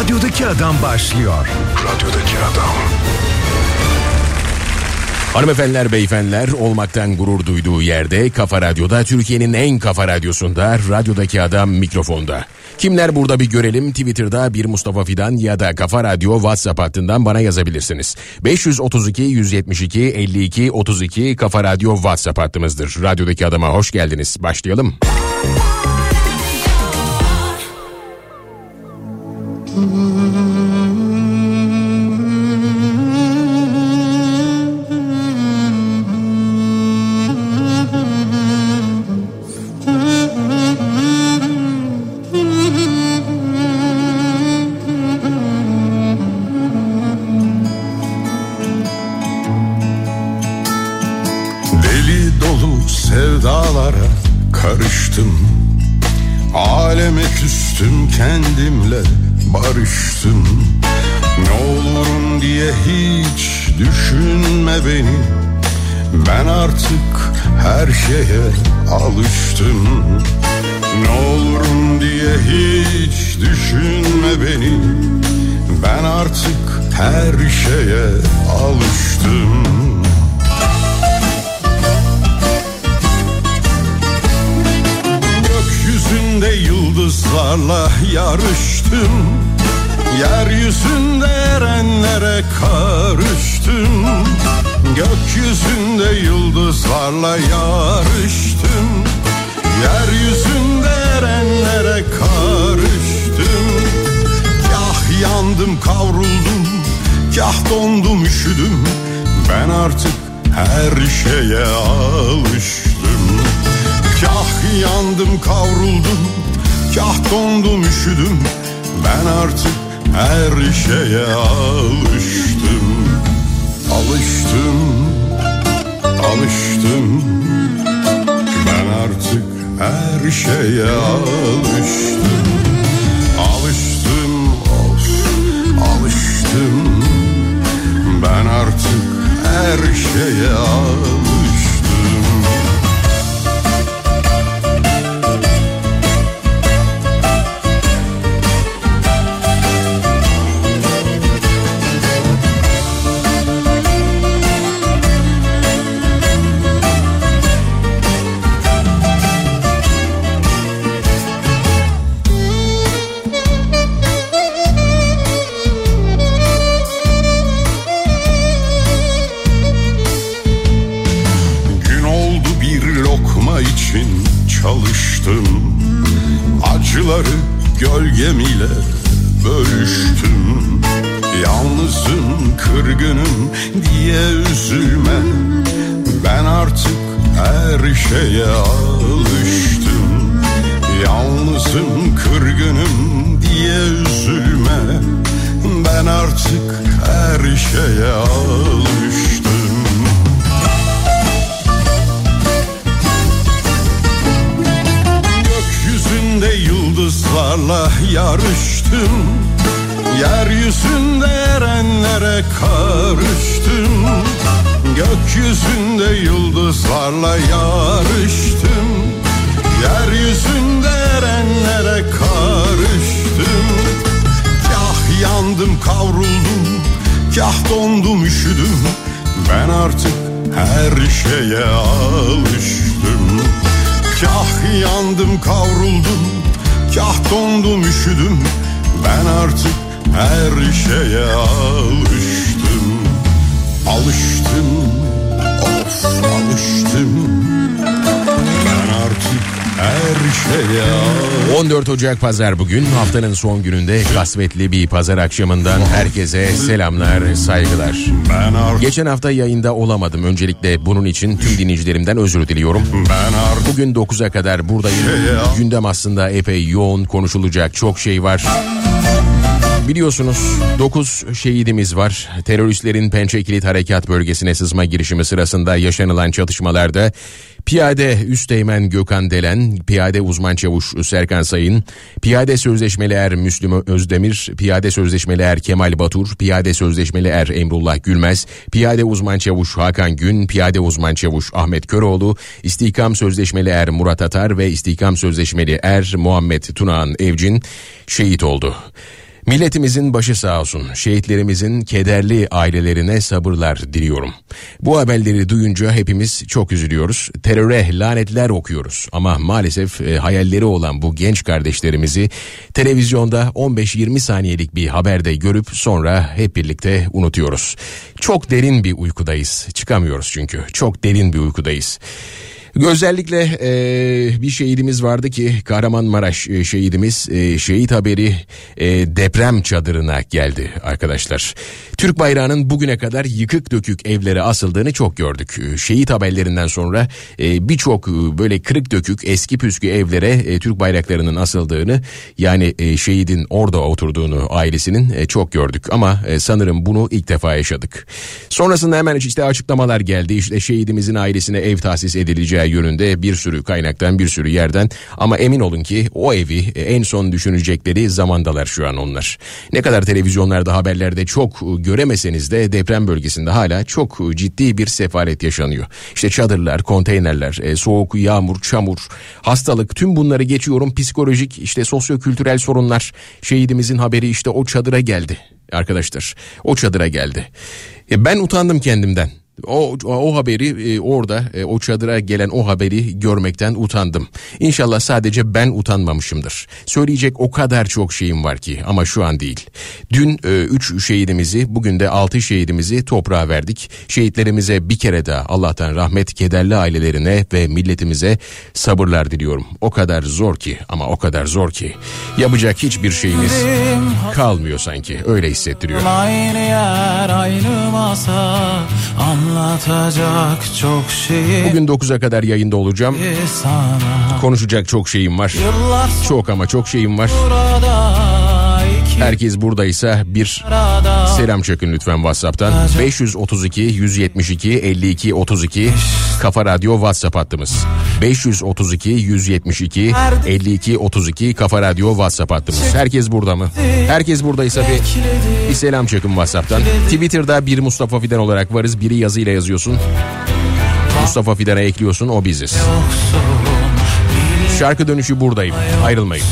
Radyodaki Adam başlıyor. Radyodaki Adam. Hanımefendiler, beyefendiler olmaktan gurur duyduğu yerde Kafa Radyo'da Türkiye'nin en kafa radyosunda radyodaki adam mikrofonda. Kimler burada bir görelim Twitter'da bir Mustafa Fidan ya da Kafa Radyo WhatsApp hattından bana yazabilirsiniz. 532 172 52 32 Kafa Radyo WhatsApp hattımızdır. Radyodaki adama hoş geldiniz. Başlayalım. Deli alıştım Ne olurum diye hiç düşünme beni. Ben artık her şeye alıştım. Gökyüzünde yıldızlarla yarıştım. Yeryüzünde erenlere karıştım. Gökyüzünde yıldızlarla yarıştım Yeryüzünde erenlere karıştım. Kah yandım kavruldum Kah dondum üşüdüm. Ben artık her şeye alıştım. Kah yandım kavruldum Kah dondum üşüdüm. Ben artık her şeye alıştım. Alıştım Alıştım her şeye alıştım. Alıştım of Alıştım. Ben artık her şeye alıştım yıldızlarla yarıştım. Yeryüzünde erenlere karıştım. Gökyüzünde yıldızlarla yarıştım. Yeryüzünde erenlere karıştım. Kah yandım kavruldum. Kah dondum üşüdüm. Ben artık her şeye alıştım. Kah yandım kavruldum Kah dondum üşüdüm. Ben artık her şeye alıştım. Alıştım Of alıştım her şeye alıştım 14 Ocak Pazar bugün haftanın son gününde kasvetli bir pazar akşamından herkese selamlar, saygılar. Geçen hafta yayında olamadım. Öncelikle bunun için tüm dinleyicilerimden özür diliyorum. Bugün 9'a kadar buradayım. Gündem aslında epey yoğun konuşulacak çok şey var. Biliyorsunuz 9 şehidimiz var. Teröristlerin Pençe Kilit Harekat Bölgesi'ne sızma girişimi sırasında yaşanılan çatışmalarda Piyade Üsteğmen Gökhan Delen, Piyade Uzman Çavuş Serkan Sayın, Piyade Sözleşmeli Er Müslüm Özdemir, Piyade Sözleşmeli Er Kemal Batur, Piyade Sözleşmeli Er Emrullah Gülmez, Piyade Uzman Çavuş Hakan Gün, Piyade Uzman Çavuş Ahmet Köroğlu, İstihkam Sözleşmeli Er Murat Atar ve İstihkam Sözleşmeli Er Muhammed Tunağan Evcin şehit oldu. Milletimizin başı sağ olsun. Şehitlerimizin kederli ailelerine sabırlar diliyorum. Bu haberleri duyunca hepimiz çok üzülüyoruz. Teröre lanetler okuyoruz. Ama maalesef e, hayalleri olan bu genç kardeşlerimizi televizyonda 15-20 saniyelik bir haberde görüp sonra hep birlikte unutuyoruz. Çok derin bir uykudayız. Çıkamıyoruz çünkü. Çok derin bir uykudayız. Özellikle e, bir şehidimiz vardı ki Kahramanmaraş e, şehidimiz e, şehit haberi e, deprem çadırına geldi arkadaşlar. Türk bayrağının bugüne kadar yıkık dökük evlere asıldığını çok gördük. E, şehit haberlerinden sonra e, birçok e, böyle kırık dökük eski püskü evlere e, Türk bayraklarının asıldığını yani e, şehidin orada oturduğunu ailesinin e, çok gördük. Ama e, sanırım bunu ilk defa yaşadık. Sonrasında hemen işte açıklamalar geldi. İşte şehidimizin ailesine ev tahsis edileceği yönünde bir sürü kaynaktan bir sürü yerden ama emin olun ki o evi en son düşünecekleri zamandalar şu an onlar. Ne kadar televizyonlarda haberlerde çok göremeseniz de deprem bölgesinde hala çok ciddi bir sefalet yaşanıyor. İşte çadırlar, konteynerler, e, soğuk, yağmur, çamur, hastalık tüm bunları geçiyorum psikolojik işte sosyokültürel sorunlar. Şehidimizin haberi işte o çadıra geldi arkadaşlar. O çadıra geldi. E, ben utandım kendimden. O, o haberi e, orada e, o çadıra gelen o haberi görmekten utandım. İnşallah sadece ben utanmamışımdır. Söyleyecek o kadar çok şeyim var ki ama şu an değil. Dün 3 e, şehidimizi bugün de 6 şehidimizi toprağa verdik. Şehitlerimize bir kere daha Allah'tan rahmet kederli ailelerine ve milletimize sabırlar diliyorum. O kadar zor ki ama o kadar zor ki yapacak hiçbir şeyimiz kalmıyor sanki öyle hissettiriyor. Aynı yer aynı masa Anlatacak çok şey. Bugün 9'a kadar yayında olacağım. Sana. Konuşacak çok şeyim var. Çok ama çok şeyim var. Herkes buradaysa bir selam çekin lütfen WhatsApp'tan. 532 172 52 32 Kafa Radyo WhatsApp hattımız. 532 172 52 32 Kafa Radyo WhatsApp hattımız. Herkes burada mı? Herkes buradaysa bir, bir selam çekin WhatsApp'tan. Twitter'da bir Mustafa Fidan olarak varız. Biri yazıyla yazıyorsun. Mustafa Fidan'a ekliyorsun o biziz. Şarkı dönüşü buradayım. Ayrılmayın.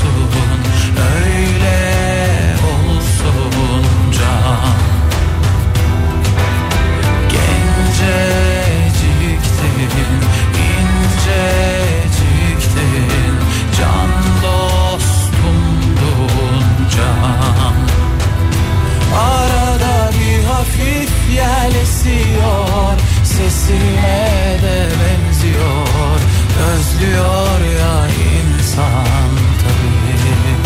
Sesime de benziyor Özlüyor ya insan tabii.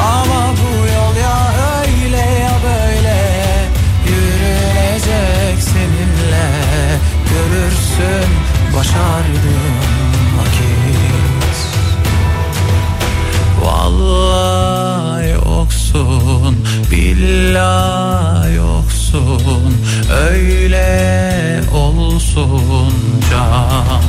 Ama bu yol ya öyle ya böyle Yürünecek seninle Görürsün başardım vakit. Vallahi yoksun Billahi yoksun öyle olsun can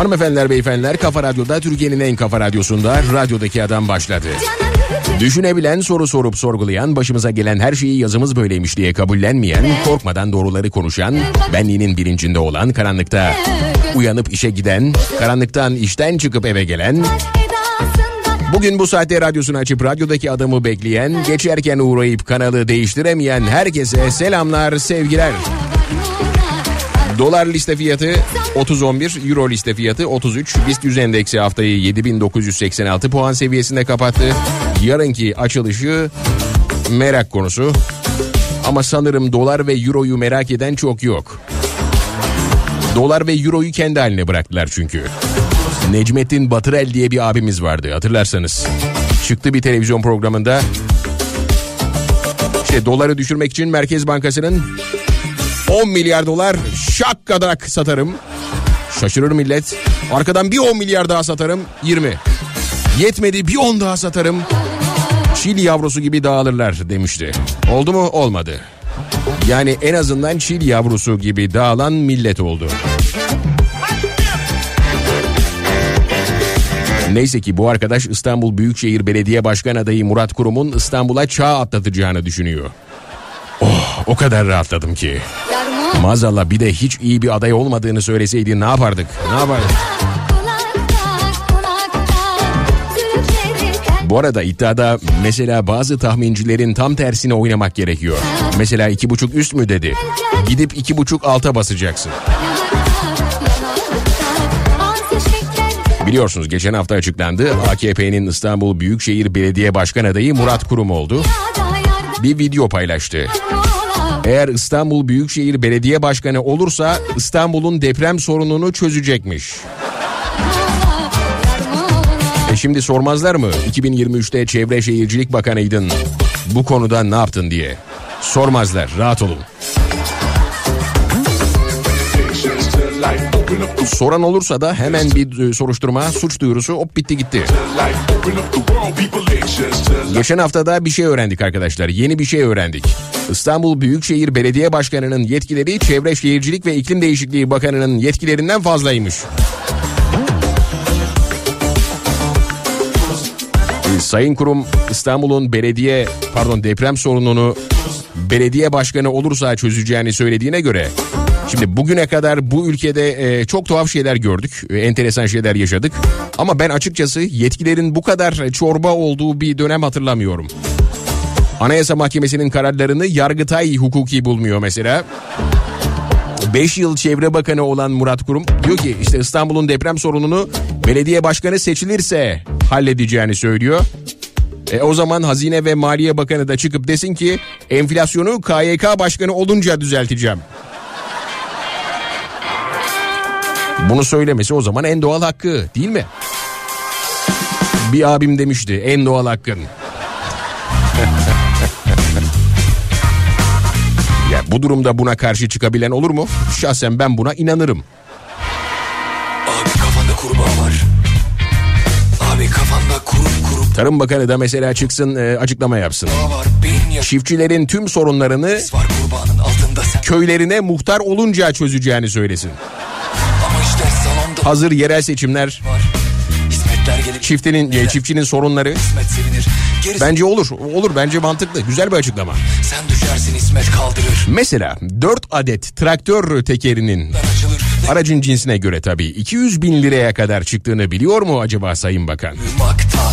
Hanımefendiler beyefendiler Kafa Radyo'da Türkiye'nin en kafa radyosunda radyodaki adam başladı. Düşünebilen, soru sorup sorgulayan, başımıza gelen her şeyi yazımız böyleymiş diye kabullenmeyen, korkmadan doğruları konuşan, benliğinin bilincinde olan, karanlıkta uyanıp işe giden, karanlıktan işten çıkıp eve gelen, Bugün bu saatte radyosunu açıp radyodaki adamı bekleyen, geçerken uğrayıp kanalı değiştiremeyen herkese selamlar, sevgiler. Dolar liste fiyatı 30.11, Euro liste fiyatı 33. BIST 100 endeksi haftayı 7986 puan seviyesinde kapattı. Yarınki açılışı merak konusu. Ama sanırım dolar ve euroyu merak eden çok yok. Dolar ve euroyu kendi haline bıraktılar çünkü. Necmettin Batırel diye bir abimiz vardı hatırlarsanız. Çıktı bir televizyon programında. İşte doları düşürmek için Merkez Bankası'nın 10 milyar dolar şakkadak satarım. Şaşırır millet. Arkadan bir 10 milyar daha satarım 20. Yetmedi bir 10 daha satarım. Çil yavrusu gibi dağılırlar demişti. Oldu mu? Olmadı. Yani en azından çil yavrusu gibi dağılan millet oldu. Neyse ki bu arkadaş İstanbul Büyükşehir Belediye Başkan adayı Murat Kurum'un İstanbul'a çağ atlatacağını düşünüyor. Oh o kadar rahatladım ki. Maazallah bir de hiç iyi bir aday olmadığını söyleseydi ne yapardık? Ne yapardık? Bu arada iddiada mesela bazı tahmincilerin tam tersine oynamak gerekiyor. Mesela iki buçuk üst mü dedi. Gidip iki buçuk alta basacaksın. Biliyorsunuz geçen hafta açıklandı. AKP'nin İstanbul Büyükşehir Belediye Başkan adayı Murat Kurum oldu. Bir video paylaştı. Eğer İstanbul Büyükşehir Belediye Başkanı olursa İstanbul'un deprem sorununu çözecekmiş. E şimdi sormazlar mı 2023'te Çevre Şehircilik Bakanıydın bu konuda ne yaptın diye. Sormazlar rahat olun. Soran olursa da hemen bir soruşturma, suç duyurusu hop bitti gitti. Geçen hafta da bir şey öğrendik arkadaşlar. Yeni bir şey öğrendik. İstanbul Büyükşehir Belediye Başkanı'nın yetkileri Çevre Şehircilik ve İklim Değişikliği Bakanı'nın yetkilerinden fazlaymış. Sayın Kurum İstanbul'un belediye pardon deprem sorununu belediye başkanı olursa çözeceğini söylediğine göre Şimdi bugüne kadar bu ülkede e, çok tuhaf şeyler gördük. E, enteresan şeyler yaşadık. Ama ben açıkçası yetkilerin bu kadar çorba olduğu bir dönem hatırlamıyorum. Anayasa Mahkemesi'nin kararlarını Yargıtay hukuki bulmuyor mesela. 5 yıl çevre bakanı olan Murat Kurum diyor ki işte İstanbul'un deprem sorununu belediye başkanı seçilirse halledeceğini söylüyor. E o zaman Hazine ve Maliye Bakanı da çıkıp desin ki enflasyonu KYK başkanı olunca düzelteceğim. Bunu söylemesi o zaman en doğal hakkı değil mi? Bir abim demişti en doğal hakkın. ya bu durumda buna karşı çıkabilen olur mu? Şahsen ben buna inanırım. Abi kafanda kurbağa var. Abi kafanda kurup kurup Tarım Bakanı da mesela çıksın e, açıklama yapsın. var. Çiftçilerin tüm sorunlarını köylerine muhtar olunca çözeceğini söylesin. Hazır yerel seçimler çiftinin e, çiftçinin sorunları bence olur. Olur bence mantıklı. Güzel bir açıklama. sen düşersin İsmet kaldırır. Mesela 4 adet traktör tekerinin aracın cinsine göre tabii 200 bin liraya kadar çıktığını biliyor mu acaba Sayın Bakan? Uyumakta.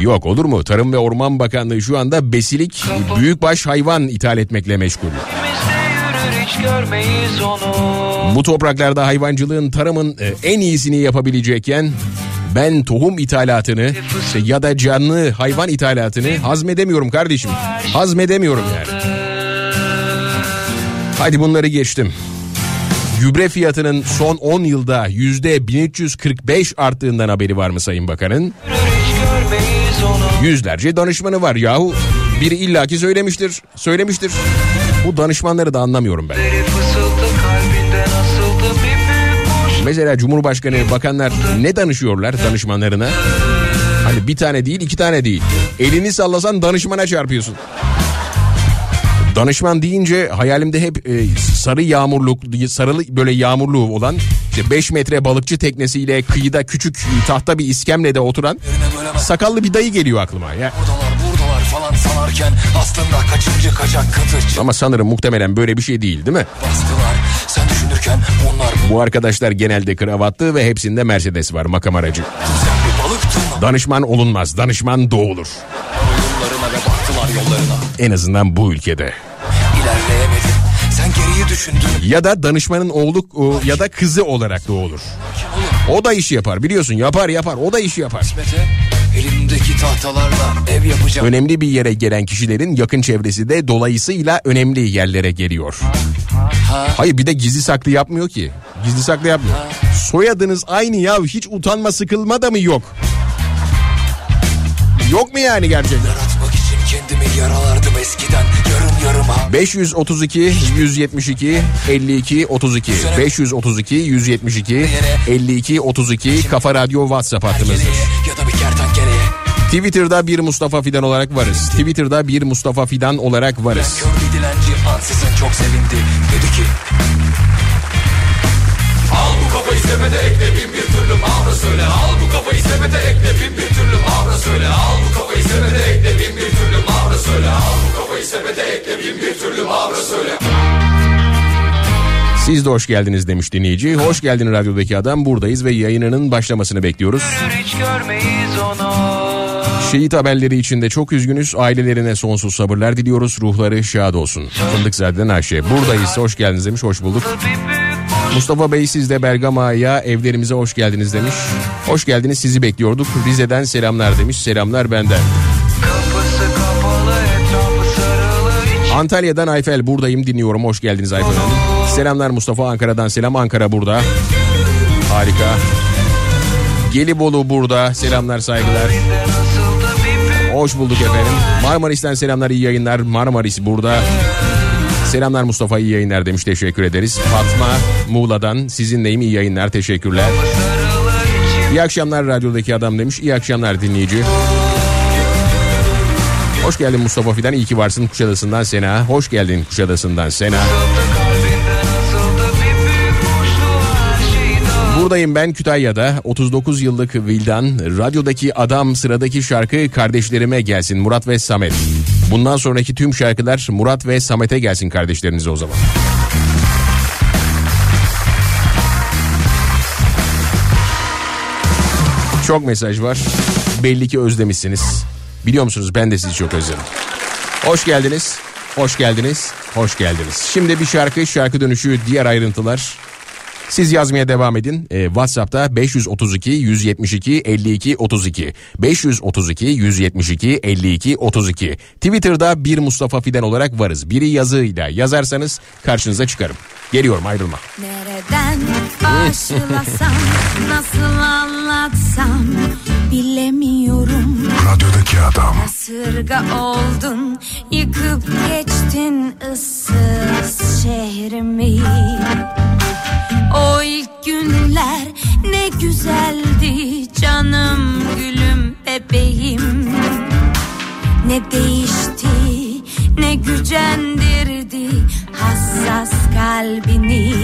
Yok olur mu? Tarım ve Orman Bakanlığı şu anda besilik büyükbaş hayvan ithal etmekle meşgul. yürür hiç görmeyiz onu Bu topraklarda hayvancılığın tarımın e, en iyisini yapabilecekken ben tohum ithalatını işte ya da canlı hayvan ithalatını hazmedemiyorum kardeşim. Hazmedemiyorum yani. Hadi bunları geçtim. Gübre fiyatının son 10 yılda yüzde 1345 arttığından haberi var mı Sayın Bakan'ın? Yüzlerce danışmanı var yahu. Biri illaki söylemiştir, söylemiştir. Bu danışmanları da anlamıyorum ben. Mesela Cumhurbaşkanı, bakanlar ne danışıyorlar danışmanlarına? Hani bir tane değil, iki tane değil. Elini sallasan danışmana çarpıyorsun. Danışman deyince hayalimde hep e, sarı yağmurluk, sarılı böyle yağmurlu olan işte 5 metre balıkçı teknesiyle kıyıda küçük tahta bir iskemlede oturan sakallı bir dayı geliyor aklıma. Ya, Falan sanarken aslında kaçıncı kaçak kıtır ama sanırım muhtemelen böyle bir şey değil değil mi? bastılar. Sen düşünürken onlar Bu arkadaşlar genelde kravatlı ve hepsinde Mercedes var makam aracı. Danışman olunmaz, danışman doğulur. Yollarına ve baktılar yollarına. En azından bu ülkede. İlerleyemedin. Sen geriye neyi düşündün? Ya da danışmanın oğlu ya da kızı olarak doğulur. O da işi yapar biliyorsun yapar yapar o da işi yapar. Kısmete tahtalarla ev yapacağım. Önemli bir yere gelen kişilerin yakın çevresi de dolayısıyla önemli yerlere geliyor. Hayır bir de gizli saklı yapmıyor ki. Gizli saklı yapmıyor. Soyadınız aynı ya hiç utanma sıkılma da mı yok? Yok mu yani gerçekten? Yaratmak için kendimi yaralardım eskiden. Yarım yarım ha. 532 172 52 32 532 172 52 32 Kafa Radyo WhatsApp hattımızdır. Twitter'da bir Mustafa Fidan olarak varız. Twitter'da bir Mustafa Fidan olarak varız. Kör bir dilenci ansızın çok sevindi. Dedi ki Al bu kafayı sepete ekle bin bir türlü mavra söyle Al bu kafayı sepete ekle bin bir türlü mavra söyle Al bu kafayı sepete ekle bin bir türlü mavra söyle Al bu kafayı sepete ekle bin bir türlü mavra söyle Siz de hoş geldiniz demiş dinleyici. Hoş geldin radyodaki adam buradayız ve yayınının başlamasını bekliyoruz. Hiç görmeyiz onu Şehit haberleri için de çok üzgünüz. Ailelerine sonsuz sabırlar diliyoruz. Ruhları şad olsun. Fındıkzade'den Ayşe. Buradayız. Hoş geldiniz demiş. Hoş bulduk. Mustafa Bey siz de Bergama'ya evlerimize hoş geldiniz demiş. Hoş geldiniz sizi bekliyorduk. Rize'den selamlar demiş. Selamlar benden. Antalya'dan Ayfel buradayım dinliyorum. Hoş geldiniz Ayfel Hanım. Selamlar Mustafa Ankara'dan selam. Ankara burada. Harika. Gelibolu burada. Selamlar saygılar. Hoş bulduk efendim. Marmaris'ten selamlar iyi yayınlar. Marmaris burada. Selamlar Mustafa iyi yayınlar demiş teşekkür ederiz. Fatma Muğla'dan sizinleyim iyi yayınlar teşekkürler. İyi akşamlar radyodaki adam demiş. İyi akşamlar dinleyici. Hoş geldin Mustafa Fidan. İyi ki varsın Kuşadası'ndan Sena. Hoş geldin Kuşadası'ndan Sena. Buradayım ben Kütahya'da. 39 yıllık Vildan. Radyodaki adam sıradaki şarkı kardeşlerime gelsin Murat ve Samet. Bundan sonraki tüm şarkılar Murat ve Samet'e gelsin kardeşlerinize o zaman. Çok mesaj var. Belli ki özlemişsiniz. Biliyor musunuz ben de sizi çok özledim. Hoş geldiniz. Hoş geldiniz. Hoş geldiniz. Şimdi bir şarkı, şarkı dönüşü, diğer ayrıntılar. Siz yazmaya devam edin. Ee, WhatsApp'ta 532 172 52 32. 532 172 52 32. Twitter'da bir Mustafa Fidan olarak varız. Biri yazıyla yazarsanız karşınıza çıkarım. Geliyorum ayrılma. Nereden başlasam, nasıl anlatsam bilemiyorum. Radyodaki adam. Kasırga oldun, yıkıp geçtin ıssız şehrimi. O ilk günler ne güzeldi canım gülüm bebeğim. Ne değişti ne gücendirdi hassas kalbini.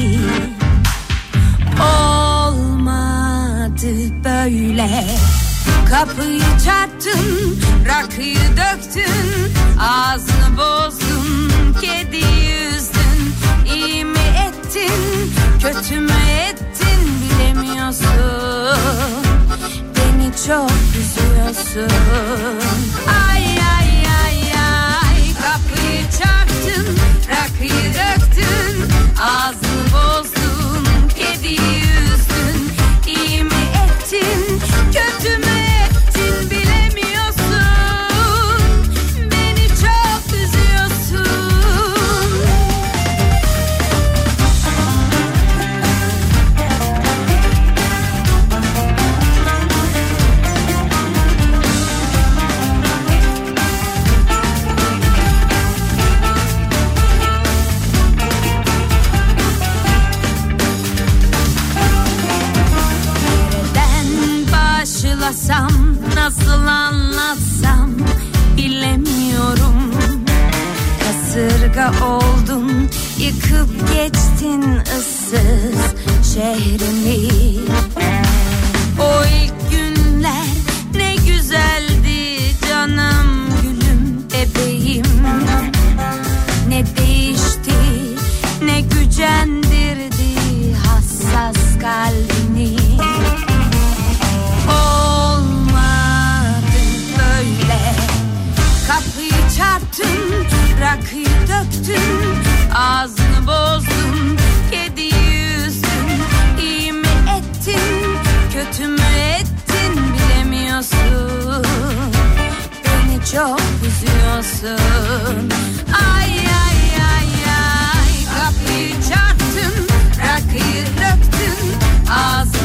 Olmadı böyle. Kapıyı çarptın, rakıyı döktün Ağzını bozdun, kediyi üzdün İyi mi ettin, kötü mü ettin bilemiyorsun. Beni çok üzüyorsun. Ay rakıyı döktün Ağzını bozdun, nasıl anlatsam bilemiyorum. Kasırga oldun, yıkıp geçtin ıssız şehrimi. O ilk günler ne güzeldi canım gülüm bebeğim. Ne değişti, ne gücendirdi hassas kalbini. yaktın Rakıyı döktün Ağzını bozdun Kediyi üzdün İyi mi ettin Kötü mü ettin Bilemiyorsun. Beni çok üzüyorsun. Ay ay ay ay Kapıyı çarptın Rakıyı döktün Ağzını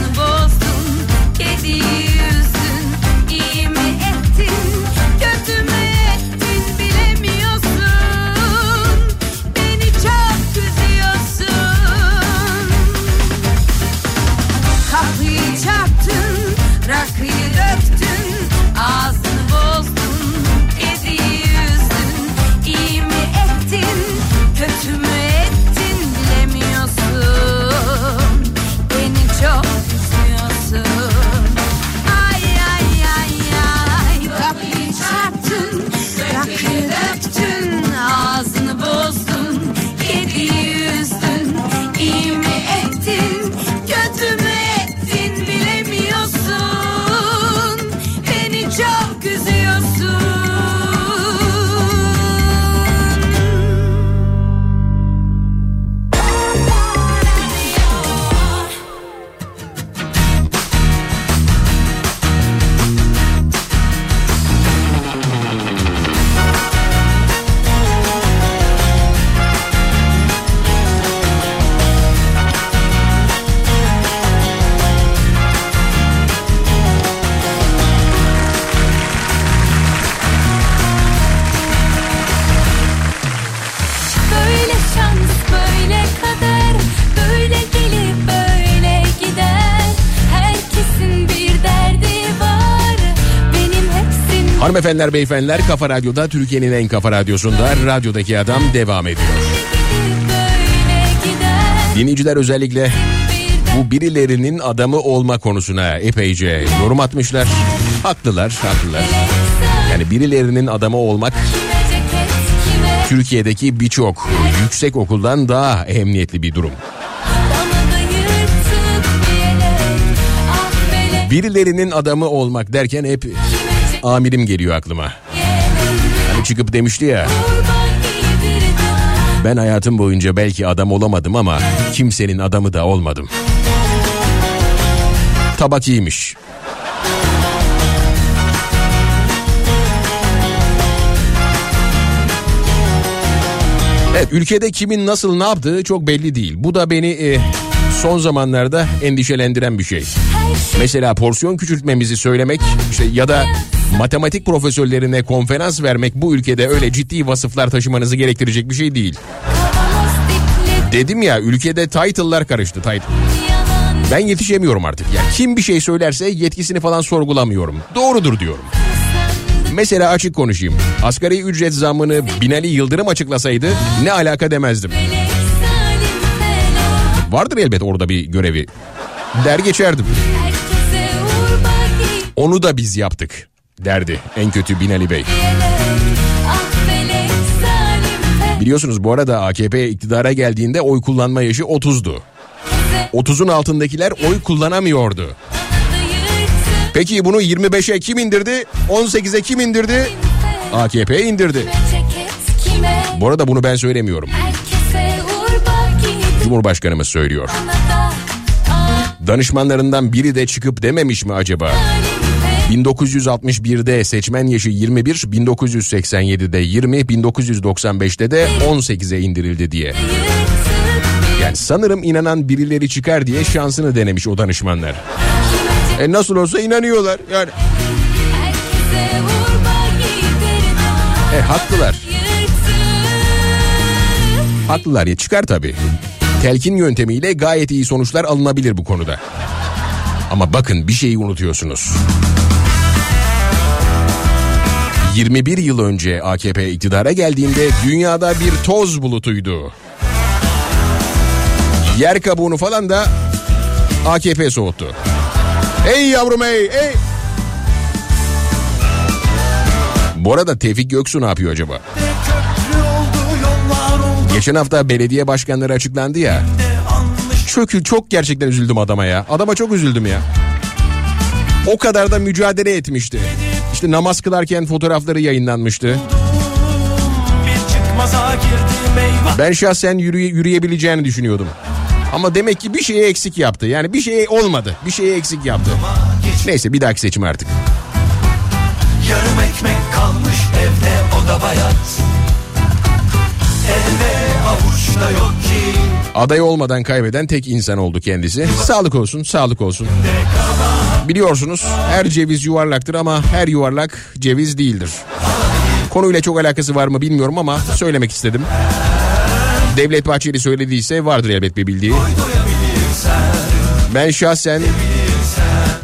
Hanımefendiler, beyefendiler Kafa Radyo'da Türkiye'nin en kafa radyosunda Radyodaki Adam devam ediyor. Dinleyiciler özellikle bu birilerinin adamı olma konusuna epeyce yorum atmışlar. Haklılar, haklılar. Yani birilerinin adamı olmak Türkiye'deki birçok yüksek okuldan daha emniyetli bir durum. Birilerinin adamı olmak derken hep amirim geliyor aklıma. Hani çıkıp demişti ya ben hayatım boyunca belki adam olamadım ama kimsenin adamı da olmadım. Tabak iyiymiş. Evet ülkede kimin nasıl ne yaptığı çok belli değil. Bu da beni e, son zamanlarda endişelendiren bir şey. Mesela porsiyon küçültmemizi söylemek işte ya da matematik profesörlerine konferans vermek bu ülkede öyle ciddi vasıflar taşımanızı gerektirecek bir şey değil. Dedim ya ülkede title'lar karıştı. Title. Ben yetişemiyorum artık. Ya kim bir şey söylerse yetkisini falan sorgulamıyorum. Doğrudur diyorum. Mesela açık konuşayım. Asgari ücret zammını Binali Yıldırım açıklasaydı ne alaka demezdim. Vardır elbet orada bir görevi. Der geçerdim. Onu da biz yaptık derdi en kötü Binali Bey. Biliyorsunuz bu arada AKP iktidara geldiğinde oy kullanma yaşı 30'du. 30'un altındakiler oy kullanamıyordu. Peki bunu 25'e kim indirdi? 18'e kim indirdi? AKP indirdi. Bu arada bunu ben söylemiyorum. Bagi Cumhurbaşkanımız söylüyor. Danışmanlarından biri de çıkıp dememiş mi acaba? salim fena 1961'de seçmen yaşı 21, 1987'de 20, 1995'te de 18'e indirildi diye. Yani sanırım inanan birileri çıkar diye şansını denemiş o danışmanlar. E nasıl olsa inanıyorlar. Yani e haklılar. Haklılar ya çıkar tabii. Telkin yöntemiyle gayet iyi sonuçlar alınabilir bu konuda. Ama bakın bir şeyi unutuyorsunuz. 21 yıl önce AKP iktidara geldiğinde dünyada bir toz bulutuydu. Yer kabuğunu falan da AKP soğuttu. Ey yavrum ey ey. Bu arada Tevfik Göksu ne yapıyor acaba? Geçen hafta belediye başkanları açıklandı ya. Çok, çok gerçekten üzüldüm adama ya. Adama çok üzüldüm ya. O kadar da mücadele etmişti. İşte namaz kılarken fotoğrafları yayınlanmıştı. Ben şahsen yürüye, yürüyebileceğini düşünüyordum. Ama demek ki bir şeye eksik yaptı. Yani bir şey olmadı. Bir şeye eksik yaptı. Neyse bir dahaki seçim artık. Yarım ekmek kalmış evde o da bayat Avuçta yok ki Aday olmadan kaybeden tek insan oldu kendisi. Sağlık olsun, sağlık olsun. Biliyorsunuz her ceviz yuvarlaktır ama her yuvarlak ceviz değildir. Konuyla çok alakası var mı bilmiyorum ama söylemek istedim. Devlet Bahçeli söylediyse vardır elbet bir bildiği. Ben şahsen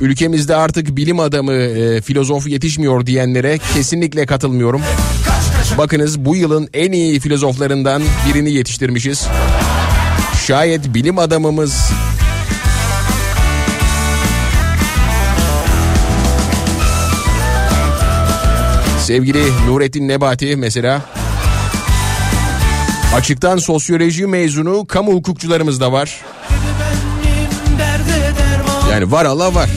ülkemizde artık bilim adamı, e, filozof yetişmiyor diyenlere kesinlikle katılmıyorum. Bakınız bu yılın en iyi filozoflarından birini yetiştirmişiz. Şayet bilim adamımız sevgili Nurettin Nebati mesela açıktan sosyoloji mezunu kamu hukukçularımız da var. Yani var Allah var.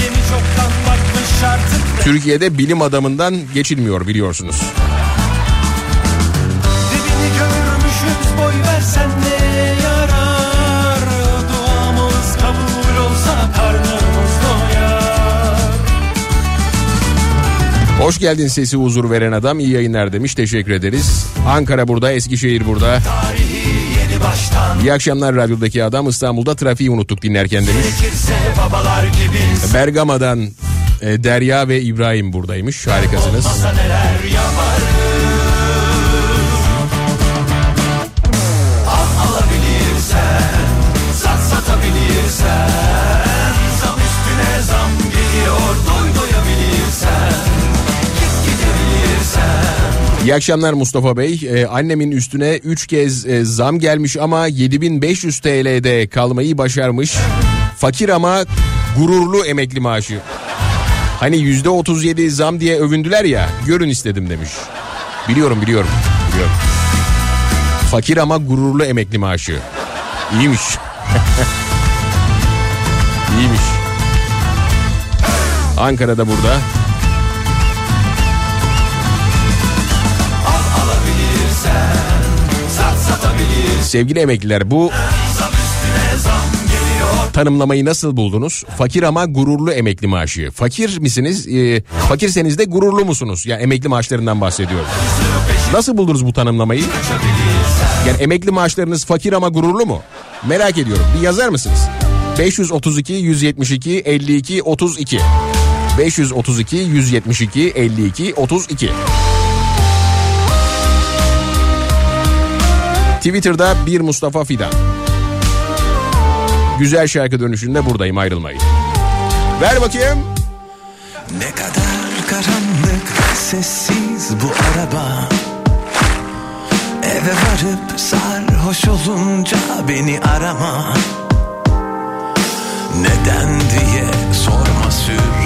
Gemi çoktan batmış artık Türkiye'de bilim adamından geçilmiyor biliyorsunuz. Hoş geldin sesi huzur veren adam iyi yayınlar demiş teşekkür ederiz. Ankara burada Eskişehir burada. İyi akşamlar radyodaki adam İstanbul'da trafiği unuttuk dinlerken demiş. Bergama'dan e, Derya ve İbrahim buradaymış harikasınız. İyi akşamlar Mustafa Bey. Ee, annemin üstüne 3 kez e, zam gelmiş ama 7500 TL'de kalmayı başarmış. Fakir ama gururlu emekli maaşı. Hani yüzde 37 zam diye övündüler ya görün istedim demiş. Biliyorum biliyorum biliyorum. Fakir ama gururlu emekli maaşı. İyiymiş. İyiymiş. Ankara'da burada. Sevgili emekliler bu tanımlamayı nasıl buldunuz? Fakir ama gururlu emekli maaşı. Fakir misiniz? Ee, fakirseniz de gururlu musunuz? Yani emekli maaşlarından bahsediyorum. Nasıl buldunuz bu tanımlamayı? Yani emekli maaşlarınız fakir ama gururlu mu? Merak ediyorum. Bir yazar mısınız? 532 172 52 32 532 172 52 32 Twitter'da bir Mustafa Fidan. Güzel şarkı dönüşünde buradayım ayrılmayın. Ver bakayım. Ne kadar karanlık sessiz bu araba Eve varıp sarhoş olunca beni arama Neden diye sorma sür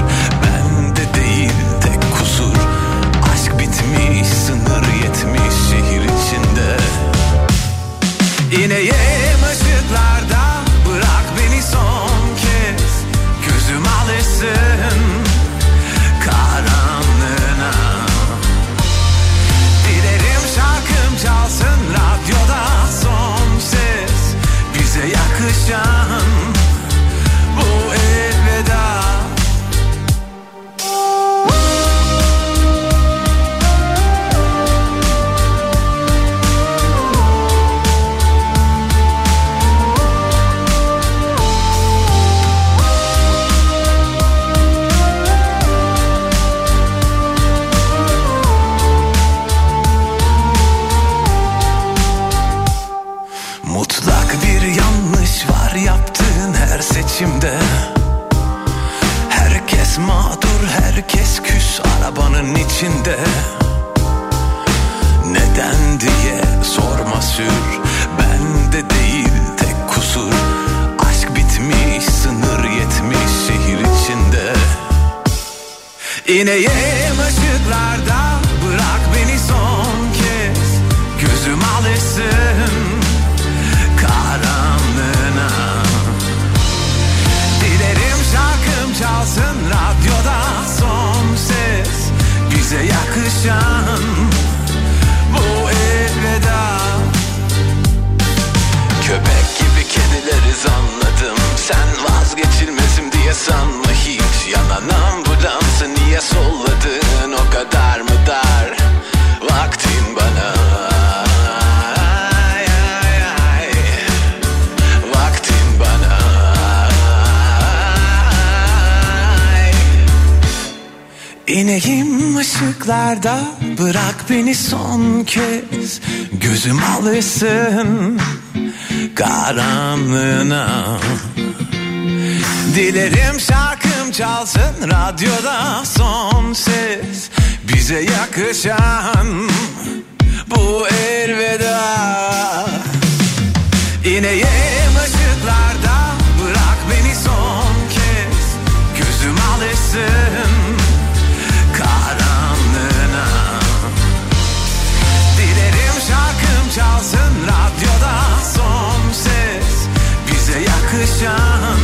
içinde Neden diye sorma sür. Bende değil tek kusur. Aşk bitmiş, sınır yetmiş şehir içinde. İneyim diye sanma hiç? Yanan ambulansı niye solladın? O kadar mı dar? Vaktin bana. Vaktin bana. Ay. İneyim ışıklarda bırak beni son kez. Gözüm alışsın karanlığına Dilerim şarkım çalsın radyoda son ses. Bize yakışan bu elveda. İneyim ışıklarda bırak beni son kez. Gözüm alışsın karanlığına. Dilerim şarkım çalsın radyoda son ses. Bize yakışan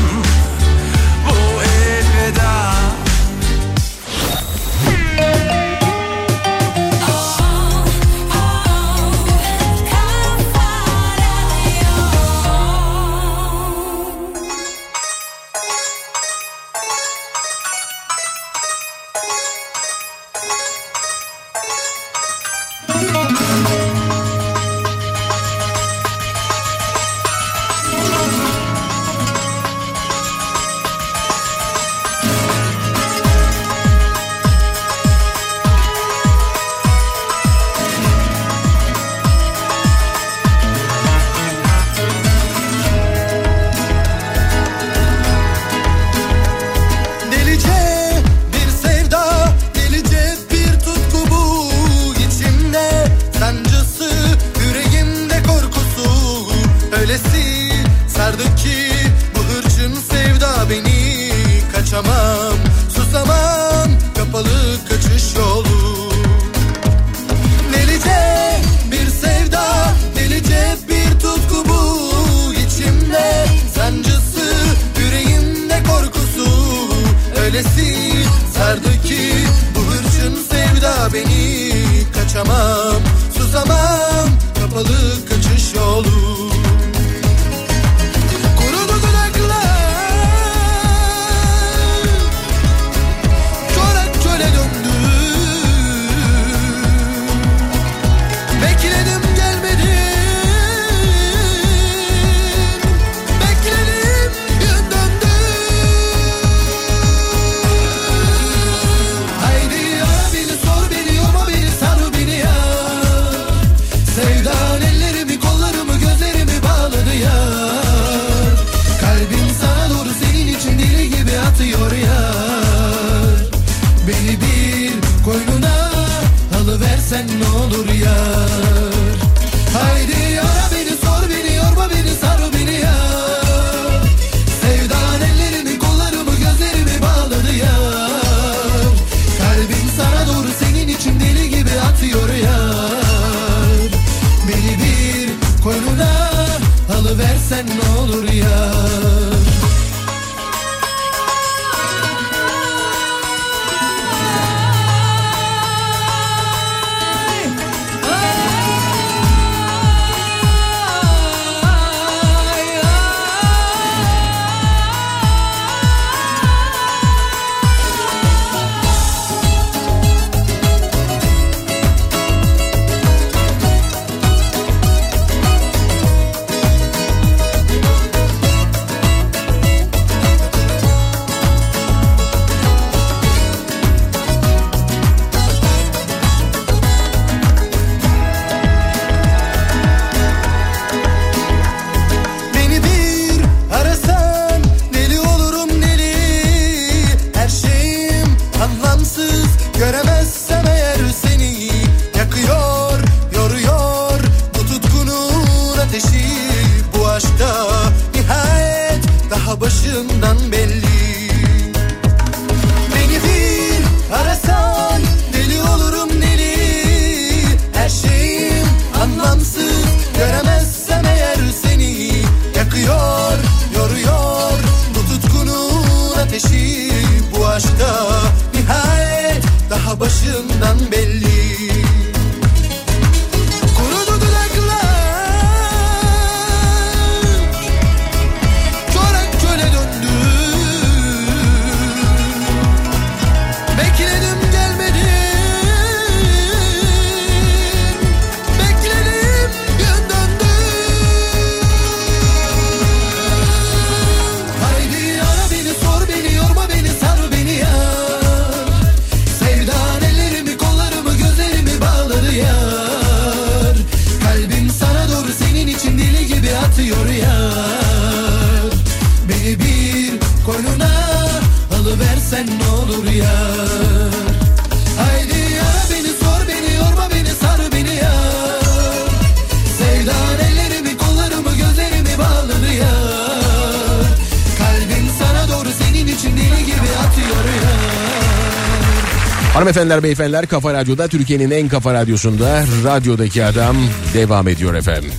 Hanımefendiler beyefendiler Kafa Radyo'da Türkiye'nin en kafa radyosunda radyodaki adam devam ediyor efendim.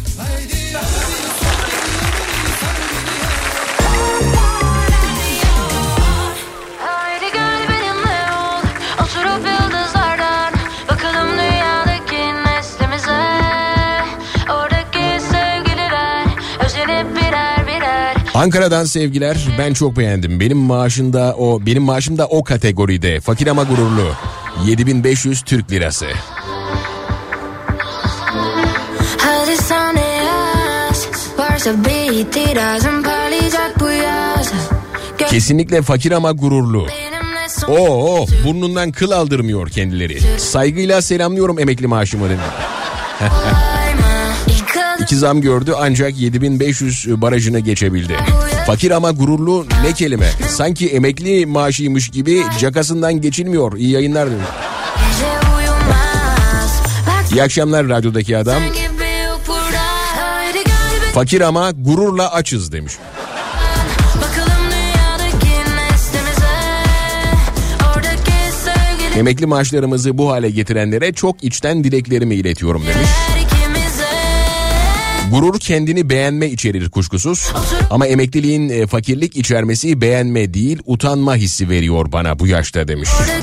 Ankara'dan sevgiler ben çok beğendim. Benim maaşında o benim maaşım da o kategoride. Fakir ama gururlu. 7500 Türk lirası. Kesinlikle fakir ama gururlu. Oo, burnundan kıl aldırmıyor kendileri. Saygıyla selamlıyorum emekli maaşımı dedim. Kolay mı? İlk adım İki zam gördü ancak 7500 barajını geçebildi. Fakir ama gururlu ne kelime. Sanki emekli maaşıymış gibi cakasından geçilmiyor. İyi yayınlar Bak İyi akşamlar radyodaki adam. Fakir ama gururla açız demiş. Emekli maaşlarımızı bu hale getirenlere çok içten dileklerimi iletiyorum demiş. Gurur kendini beğenme içerir kuşkusuz. Ama emekliliğin e, fakirlik içermesi beğenme değil utanma hissi veriyor bana bu yaşta demiş. Şey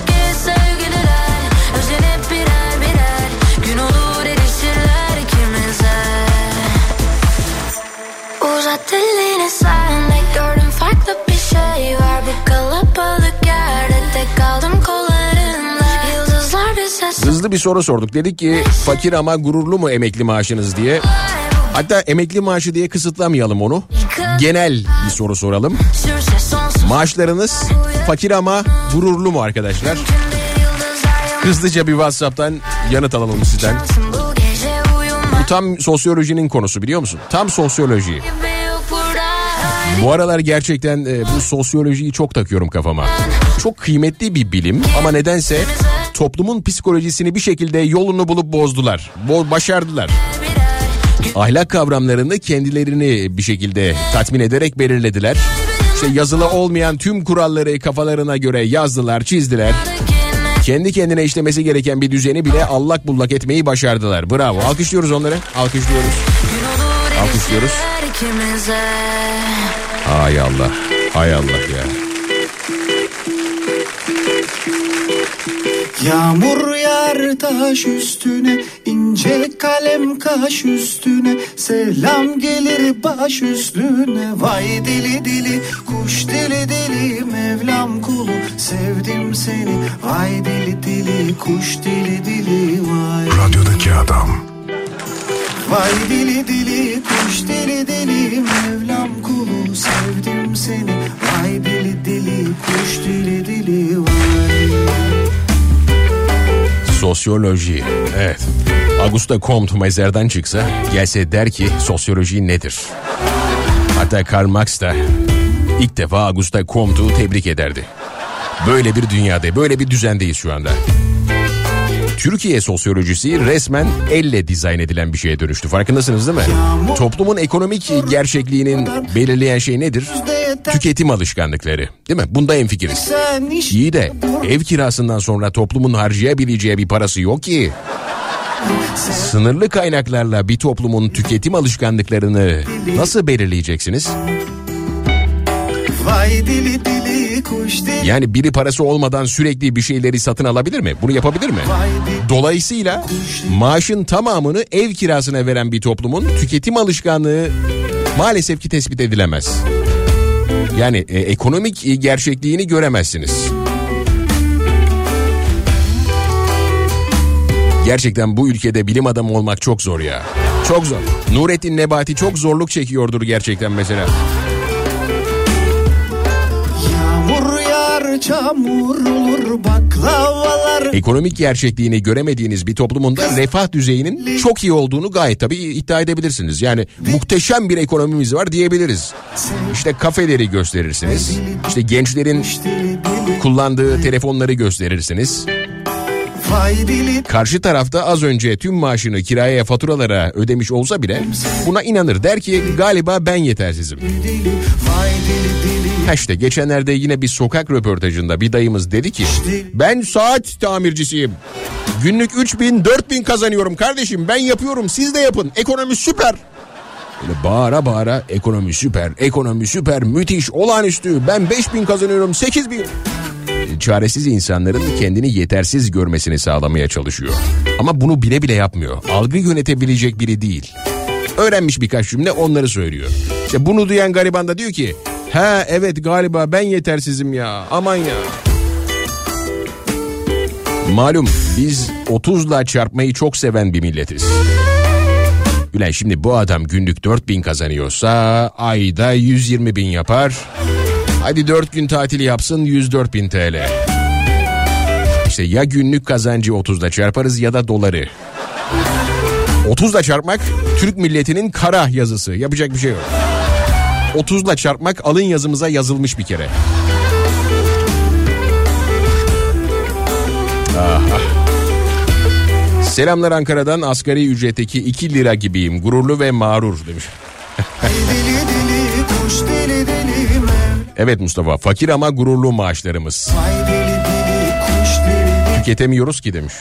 Hızlı bir soru sorduk. Dedik ki fakir ama gururlu mu emekli maaşınız diye. Hatta emekli maaşı diye kısıtlamayalım onu. Genel bir soru soralım. Maaşlarınız fakir ama gururlu mu arkadaşlar? Hızlıca bir WhatsApp'tan yanıt alalım sizden. Bu tam sosyolojinin konusu biliyor musun? Tam sosyoloji. Bu aralar gerçekten e, bu sosyolojiyi çok takıyorum kafama. Çok kıymetli bir bilim ama nedense toplumun psikolojisini bir şekilde yolunu bulup bozdular. Bo başardılar. Ahlak kavramlarını kendilerini bir şekilde tatmin ederek belirlediler. İşte yazılı olmayan tüm kuralları kafalarına göre yazdılar, çizdiler. Kendi kendine işlemesi gereken bir düzeni bile allak bullak etmeyi başardılar. Bravo. Alkışlıyoruz onları. Alkışlıyoruz. Alkışlıyoruz. Hay Allah. Hay Allah ya. Yağmur yağar taş üstüne ince kalem kaş üstüne. Selam gelir baş üstüne. Vay dili dili kuş dili dili Mevlam kulu sevdim seni. Vay dili dili kuş dili dili Vay. Radyodaki adam. Vay dili dili kuş dili dili Mevlam kulu sevdim seni. Vay dili dili kuş dili dili Vay Sosyoloji. Evet. Augusta Comte mezardan çıksa gelse der ki sosyoloji nedir? Hatta Karl Marx da ilk defa Augusta Comte'u tebrik ederdi. Böyle bir dünyada, böyle bir düzendeyiz şu anda. Türkiye sosyolojisi resmen elle dizayn edilen bir şeye dönüştü. Farkındasınız değil mi? Toplumun ekonomik gerçekliğinin belirleyen şey nedir? Tüketim alışkanlıkları. Değil mi? Bunda iş İyi de ev kirasından sonra toplumun harcayabileceği bir parası yok ki. Sınırlı kaynaklarla bir toplumun tüketim alışkanlıklarını nasıl belirleyeceksiniz? Vay dili dili kuş dili Yani biri parası olmadan sürekli bir şeyleri satın alabilir mi? Bunu yapabilir mi? Dolayısıyla maaşın tamamını ev kirasına veren bir toplumun tüketim alışkanlığı maalesef ki tespit edilemez. Yani e, ekonomik gerçekliğini göremezsiniz. Gerçekten bu ülkede bilim adamı olmak çok zor ya. Çok zor. Nurettin Nebati çok zorluk çekiyordur gerçekten mesela. Yağar çamur olur baklavalar Ekonomik gerçekliğini göremediğiniz bir toplumunda refah düzeyinin çok iyi olduğunu gayet tabii iddia edebilirsiniz. Yani muhteşem bir ekonomimiz var diyebiliriz. İşte kafeleri gösterirsiniz. İşte gençlerin kullandığı telefonları gösterirsiniz. Karşı tarafta az önce tüm maaşını kiraya faturalara ödemiş olsa bile buna inanır. Der ki galiba ben yetersizim. Vay dili dili İşte geçenlerde yine bir sokak röportajında bir dayımız dedi ki ben saat tamircisiyim. Günlük 3000 4000 kazanıyorum kardeşim ben yapıyorum siz de yapın ekonomi süper. Böyle bağıra bağıra ekonomi süper ekonomi süper müthiş olağanüstü ben 5000 kazanıyorum 8000. Çaresiz insanların kendini yetersiz görmesini sağlamaya çalışıyor. Ama bunu bile bile yapmıyor. Algı yönetebilecek biri değil. Öğrenmiş birkaç cümle onları söylüyor. İşte bunu duyan gariban da diyor ki Ha evet galiba ben yetersizim ya aman ya. Malum biz 30'la çarpmayı çok seven bir milletiz. Ulan şimdi bu adam günlük 4000 kazanıyorsa ayda 120 bin yapar. Hadi 4 gün tatil yapsın 104 bin TL. İşte ya günlük kazancı 30'da çarparız ya da doları. 30'la çarpmak Türk milletinin kara yazısı. Yapacak bir şey yok. 30'la çarpmak alın yazımıza yazılmış bir kere. Aha. Selamlar Ankara'dan asgari ücretteki 2 lira gibiyim. Gururlu ve mağrur demiş. Evet Mustafa fakir ama gururlu maaşlarımız. Tüketemiyoruz ki demiş.